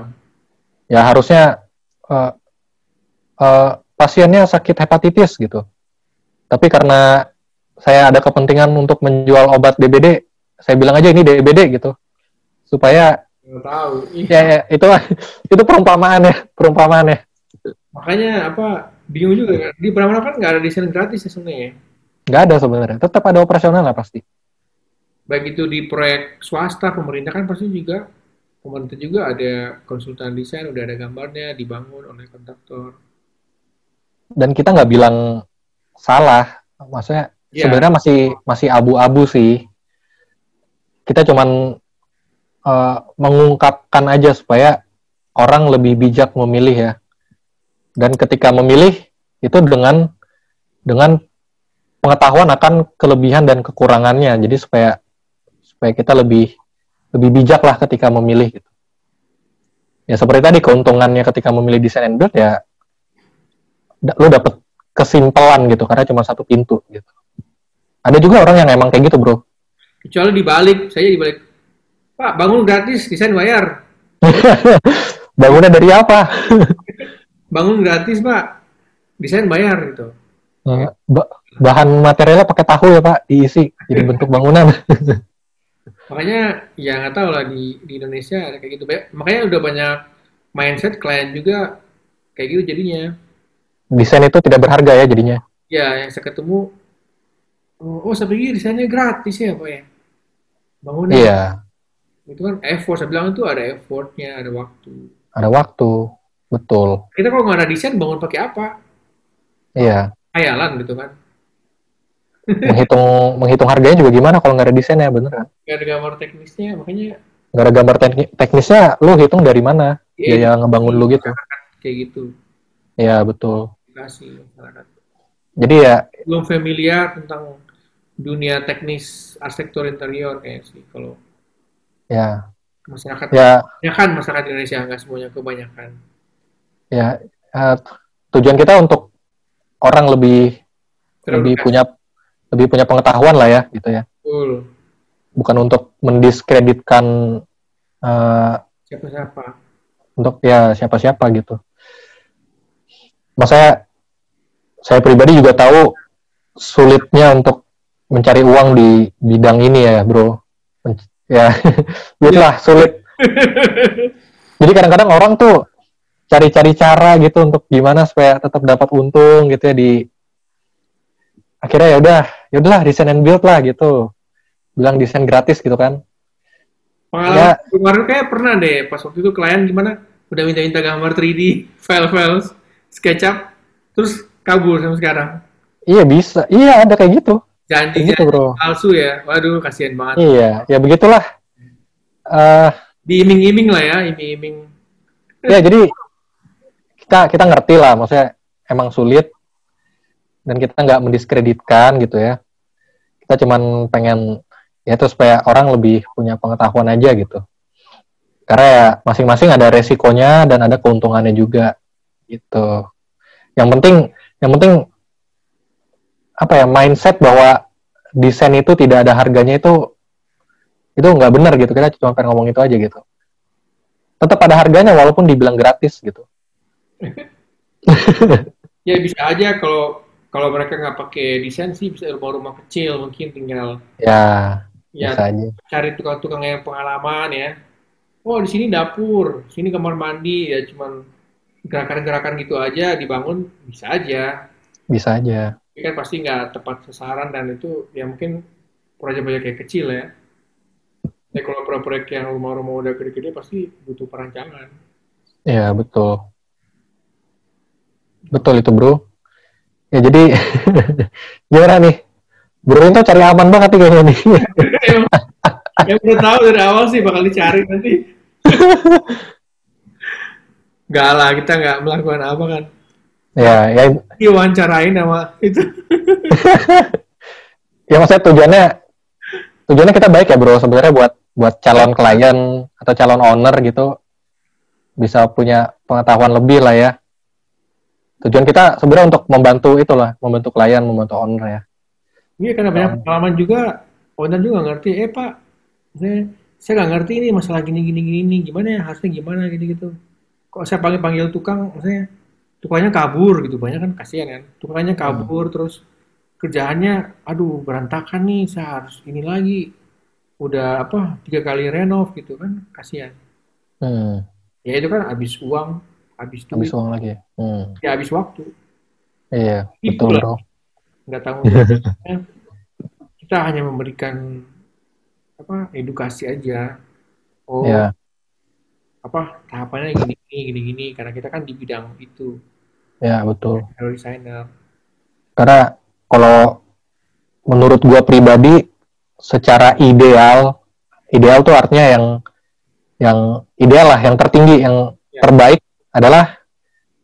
ya harusnya eh, eh, pasiennya sakit hepatitis gitu tapi karena saya ada kepentingan untuk menjual obat DBD, saya bilang aja ini DBD gitu. Supaya Nggak tahu. Ih, ya, ya itu itu perumpamaan ya, perumpamaan ya. Makanya apa bingung juga kan. Di Pramana kan nggak ada desain gratis ya sebenarnya. ya. Nggak ada sebenarnya, tetap ada operasional lah pasti. Baik itu di proyek swasta, pemerintah kan pasti juga pemerintah juga ada konsultan desain, udah ada gambarnya dibangun oleh kontraktor. Dan kita nggak bilang salah, maksudnya Iya. sebenarnya masih masih abu-abu sih. Kita cuman eh, mengungkapkan aja supaya orang lebih bijak memilih ya. Dan ketika memilih itu dengan dengan pengetahuan akan kelebihan dan kekurangannya. Jadi supaya supaya kita lebih lebih bijak lah ketika memilih gitu. Ya seperti tadi keuntungannya ketika memilih desain and build ya lu dapet kesimpelan gitu karena cuma satu pintu gitu. Ada juga orang yang emang kayak gitu, Bro. Kecuali dibalik, saya dibalik. Pak, bangun gratis, desain bayar. Bangunnya dari apa? Bangun gratis, Pak. Desain bayar gitu. Eh, ba- bahan materialnya pakai tahu ya, Pak, diisi jadi bentuk bangunan. Makanya ya nggak tahu lah di, di Indonesia ada kayak gitu. Makanya udah banyak mindset klien juga kayak gitu jadinya. Desain itu tidak berharga ya jadinya. Ya yang saya ketemu, oh, oh saya pikir desainnya gratis ya Pak ya. Bangunnya. Iya, Itu kan effort, saya bilang itu ada effortnya, ada waktu. ada waktu. Betul. Kita kalau nggak ada desain bangun pakai apa? Iya. Hayalan gitu kan. Menghitung menghitung harganya juga gimana kalau nggak ada desainnya, bener kan? Nggak ada gambar teknisnya, makanya Nggak ada gambar tekni- teknisnya, lu hitung dari mana? ya, Biaya ngebangun lu gitu. kayak gitu. Iya, betul. Masyarakat. Jadi ya, Belum familiar tentang dunia teknis arsitektur interior kayak sih kalau ya, masyarakat ya, kebanyakan masyarakat Indonesia nggak semuanya kebanyakan ya. eh, tujuan kita untuk orang lebih lebih Teredukasi. punya lebih punya pengetahuan lah ya gitu ya Betul. bukan untuk mendiskreditkan eh, siapa-siapa untuk ya siapa-siapa gitu mas saya saya pribadi juga tahu sulitnya untuk mencari uang di bidang ini ya bro Men- ya itulah sulit jadi kadang-kadang orang tuh cari-cari cara gitu untuk gimana supaya tetap dapat untung gitu ya di akhirnya ya udah ya udahlah desain and build lah gitu. Bilang desain gratis gitu kan. Pengalaman Ya. kemarin kayak pernah deh pas waktu itu klien gimana udah minta-minta gambar 3D file-file SketchUp terus kabur sampai sekarang. Iya bisa. Iya ada kayak gitu. Janji kayak gitu bro. palsu ya. Waduh kasihan banget. Iya ya begitulah. Eh diiming-iming lah ya iming-iming. ya jadi kita kita ngerti lah maksudnya emang sulit dan kita nggak mendiskreditkan gitu ya. Kita cuman pengen ya itu supaya orang lebih punya pengetahuan aja gitu. Karena ya masing-masing ada resikonya dan ada keuntungannya juga gitu. Yang penting yang penting apa ya mindset bahwa desain itu tidak ada harganya itu itu nggak benar gitu. Kita cuma pengen ngomong itu aja gitu. Tetap ada harganya walaupun dibilang gratis gitu ya bisa aja kalau kalau mereka nggak pakai desain sih bisa rumah-rumah kecil mungkin tinggal ya ya bisa aja. cari tukang-tukang yang pengalaman ya. Oh di sini dapur sini kamar mandi ya cuman gerakan-gerakan gitu aja dibangun bisa aja. Bisa aja. Tapi kan pasti nggak tepat sasaran dan itu ya mungkin proyek-proyek kayak kecil ya. Tapi kalau proyek-proyek yang rumah-rumah udah gede-gede pasti butuh perancangan. Ya betul betul itu bro. Ya jadi gimana nih. Bro itu cari aman banget nih kayaknya nih. Yang udah tahu dari awal sih bakal dicari nanti. Gak lah, kita nggak melakukan apa kan. ya ya. Diwawancarain sama itu. ya maksudnya tujuannya tujuannya kita baik ya bro. Sebenarnya buat buat calon klien atau calon owner gitu bisa punya pengetahuan lebih lah ya tujuan kita sebenarnya untuk membantu itulah membantu klien membantu owner ya Iya karena banyak pengalaman juga, owner juga ngerti, eh pak, saya, saya nggak ngerti ini masalah gini gini gini, gimana ya harusnya gimana gitu gitu. Kok saya panggil panggil tukang, maksudnya tukangnya kabur gitu, banyak kan kasihan kan, tukangnya kabur terus kerjaannya, aduh berantakan nih, saya harus ini lagi, udah apa tiga kali renov gitu kan, kasihan. Hmm. Ya itu kan habis uang, habis duit, Habis uang lagi. Hmm. ya habis waktu. Iya, Itu betul lah. bro. Nggak tahu. kita hanya memberikan apa edukasi aja. Oh, Iya, apa tahapannya gini gini gini gini karena kita kan di bidang itu ya betul. interior designer. Karena kalau menurut gua pribadi secara ideal, ideal tuh artinya yang yang ideal lah, yang tertinggi, yang Ya. terbaik adalah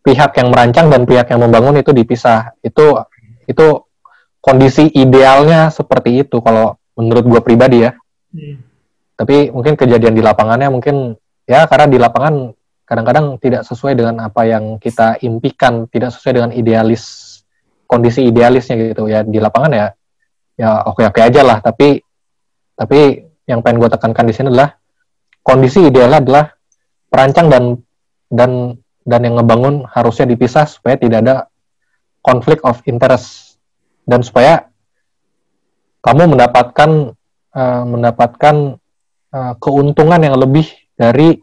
pihak yang merancang dan pihak yang membangun itu dipisah. Itu itu kondisi idealnya seperti itu kalau menurut gua pribadi ya. Hmm. Tapi mungkin kejadian di lapangannya mungkin ya karena di lapangan kadang-kadang tidak sesuai dengan apa yang kita impikan, tidak sesuai dengan idealis kondisi idealisnya gitu ya di lapangan ya ya oke oke aja lah tapi tapi yang pengen gue tekankan di sini adalah kondisi idealnya adalah perancang dan dan dan yang ngebangun harusnya dipisah supaya tidak ada konflik of interest dan supaya kamu mendapatkan eh, mendapatkan eh, keuntungan yang lebih dari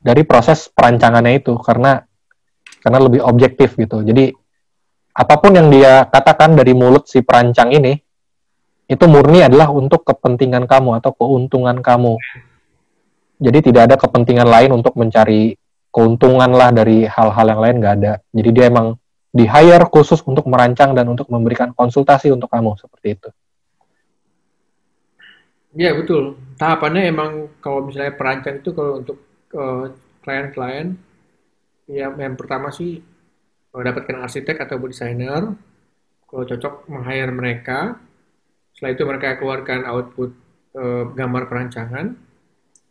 dari proses perancangannya itu karena karena lebih objektif gitu. Jadi apa pun yang dia katakan dari mulut si perancang ini itu murni adalah untuk kepentingan kamu atau keuntungan kamu. Jadi tidak ada kepentingan lain untuk mencari keuntungan lah dari hal-hal yang lain nggak ada. Jadi dia emang di hire khusus untuk merancang dan untuk memberikan konsultasi untuk kamu seperti itu. Iya betul. Tahapannya emang kalau misalnya perancang itu kalau untuk eh, klien-klien, ya yang pertama sih eh, dapatkan arsitek atau desainer. Kalau cocok meng-hire mereka. Setelah itu mereka keluarkan output eh, gambar perancangan.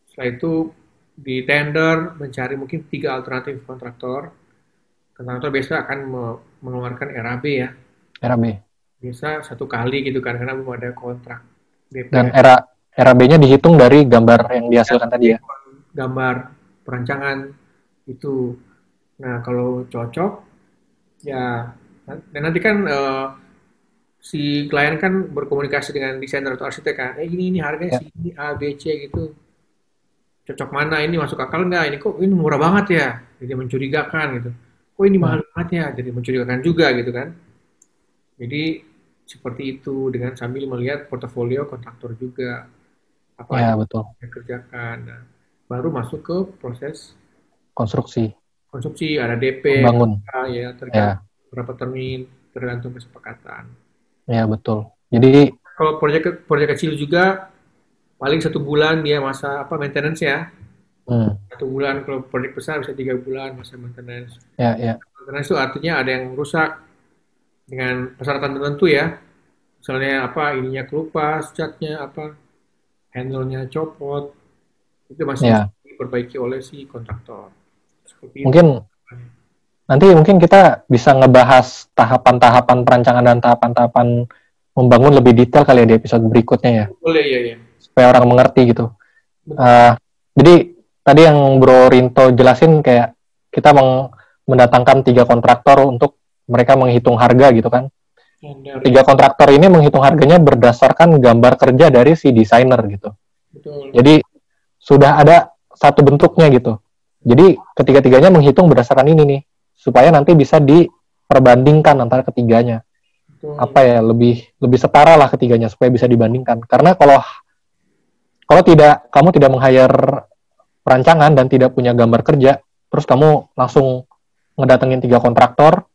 Setelah itu di tender mencari mungkin tiga alternatif kontraktor. Kontraktor biasa akan me- mengeluarkan RAB ya. RAB. Biasa satu kali gitu kan karena belum ada kontrak. DP. Dan era RAB-nya dihitung dari gambar yang dihasilkan tadi ya. gambar perancangan itu. Nah, kalau cocok ya dan nanti kan eh, si klien kan berkomunikasi dengan desainer atau arsitek kan, eh ini ini harganya Ya. segini A B C gitu. Cocok mana ini masuk akal nggak? Ini kok ini murah banget ya? Jadi mencurigakan gitu. Kok ini mahal banget ya? Jadi mencurigakan juga gitu kan. Jadi seperti itu dengan sambil melihat portofolio kontraktor juga apa Ya, yang betul. dia kerjakan. Nah, baru masuk ke proses Konstruksi, konstruksi, ada DP, bangun. ya Ya, tergantung berapa termin, tergantung kesepakatan. ya betul. Jadi Kalau proyek proyek kecil juga paling satu bulan dia masa apa maintenance ya. hmm, Satu bulan kalau proyek besar bisa tiga bulan masa maintenance. ya ya Maintenance itu artinya ada yang rusak dengan persyaratan tertentu ya. Misalnya apa ininya kelupas, catnya apa, handle-nya copot, itu masih ya. diperbaiki oleh si kontraktor. Seperti itu. Mungkin nanti mungkin kita bisa ngebahas tahapan-tahapan perancangan dan tahapan-tahapan membangun lebih detail kali ya di episode berikutnya ya, Boleh ya ya. Supaya orang mengerti gitu. Eh, jadi tadi yang Bro Rinto jelasin kayak kita meng- mendatangkan tiga kontraktor untuk mereka menghitung harga gitu kan. Tiga kontraktor ini menghitung harganya berdasarkan gambar kerja dari si desainer gitu. betul. Jadi sudah ada satu bentuknya gitu. Jadi ketiga-tiganya menghitung berdasarkan ini nih, supaya nanti bisa diperbandingkan antara ketiganya. betul. Apa ya lebih lebih setara lah ketiganya supaya bisa dibandingkan. Karena kalau kalau tidak kamu tidak meng-hire perancangan dan tidak punya gambar kerja, terus kamu langsung ngedatengin tiga kontraktor,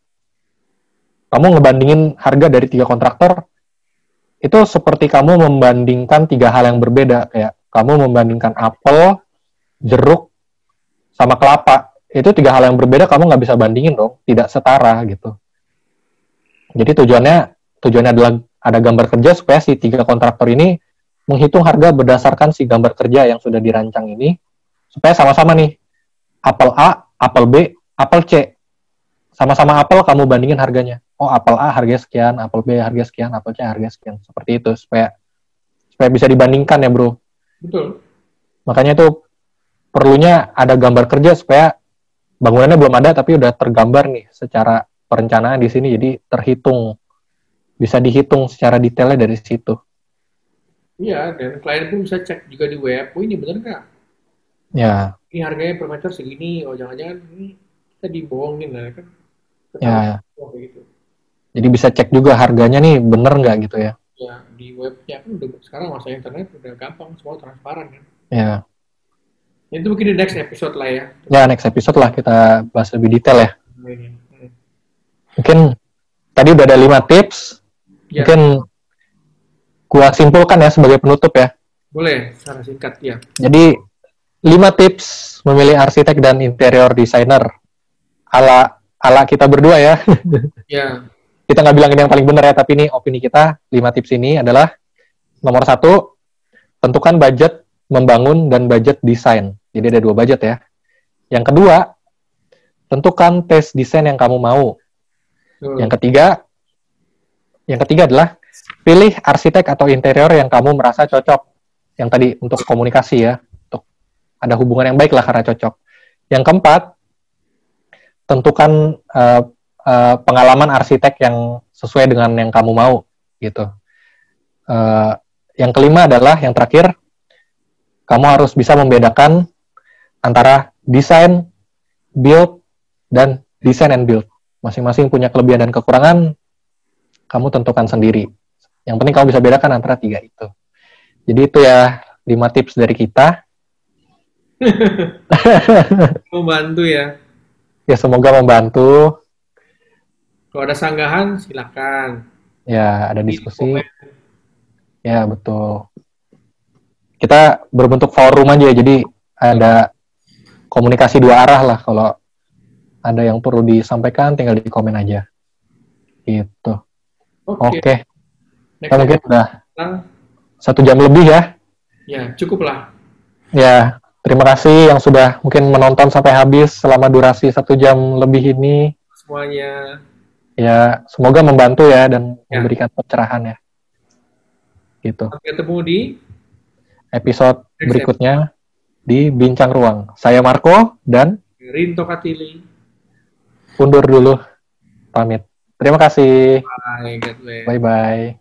kamu ngebandingin harga dari tiga kontraktor, itu seperti kamu membandingkan tiga hal yang berbeda. Kayak kamu membandingkan apel, jeruk, sama kelapa. Itu tiga hal yang berbeda, kamu nggak bisa bandingin dong. Tidak setara gitu. Jadi tujuannya tujuannya adalah ada gambar kerja supaya si tiga kontraktor ini menghitung harga berdasarkan si gambar kerja yang sudah dirancang ini supaya sama-sama nih apel A, apel B, apel C. Sama-sama apel kamu bandingin harganya. Oh, apel A harganya sekian, apel B harga sekian, apel C harga sekian. Seperti itu supaya supaya bisa dibandingkan ya, Bro. Betul. Makanya itu perlunya ada gambar kerja supaya bangunannya belum ada tapi udah tergambar nih secara perencanaan di sini jadi terhitung bisa dihitung secara detailnya dari situ. Iya, dan klien pun bisa cek juga di web, oh ini bener nggak? Ya, Ini harganya per meter segini, oh jangan-jangan ini kita dibohongin lah kan? ya. Oh, gitu. Jadi bisa cek juga harganya nih bener nggak gitu ya. Ya di webnya kan udah sekarang masa internet udah gampang, semua transparan kan. Ya, Itu mungkin di next episode lah ya. ya next episode lah kita bahas lebih detail ya. Ini. Hmm. Mungkin tadi udah ada lima tips. Ya, Mungkin gua simpulkan ya sebagai penutup ya. boleh secara singkat ya. Jadi lima tips memilih arsitek dan interior designer ala ala kita berdua ya. Ya, kita nggak bilang ini yang paling benar ya, tapi ini opini kita. Lima tips ini adalah nomor satu, tentukan budget membangun dan budget desain. Jadi ada dua budget ya. Yang kedua, tentukan tes desain yang kamu mau. betul. Yang ketiga, yang ketiga adalah pilih arsitek atau interior yang kamu merasa cocok. Yang tadi untuk komunikasi ya, untuk ada hubungan yang baik lah karena cocok. Yang keempat, tentukan eh, eh, pengalaman arsitek yang sesuai dengan yang kamu mau gitu. Eh, yang kelima adalah yang terakhir, kamu harus bisa membedakan antara desain, build, dan design and build. Masing-masing punya kelebihan dan kekurangan, kamu tentukan sendiri. Yang penting kamu bisa bedakan antara tiga itu. Jadi itu ya lima tips dari kita. Membantu ya. Ya semoga membantu. Kalau ada sanggahan silakan. Ya ada Di diskusi. Ya betul. Kita berbentuk forum aja, jadi ada komunikasi dua arah lah. Kalau ada yang perlu disampaikan, tinggal di komen aja. Gitu. Oke. Oke. Next Kita mungkin udah satu jam lebih ya. ya cukup lah. Ya, terima kasih yang sudah mungkin menonton sampai habis selama durasi satu jam lebih ini. semuanya. Ya, semoga membantu ya dan Ya. memberikan pencerahan ya. Gitu. Sampai ketemu di Episode Next berikutnya di Bincang Ruang. Saya Marco dan Rinto Katili. undur dulu. Pamit. Terima kasih. Bye. Bye-bye.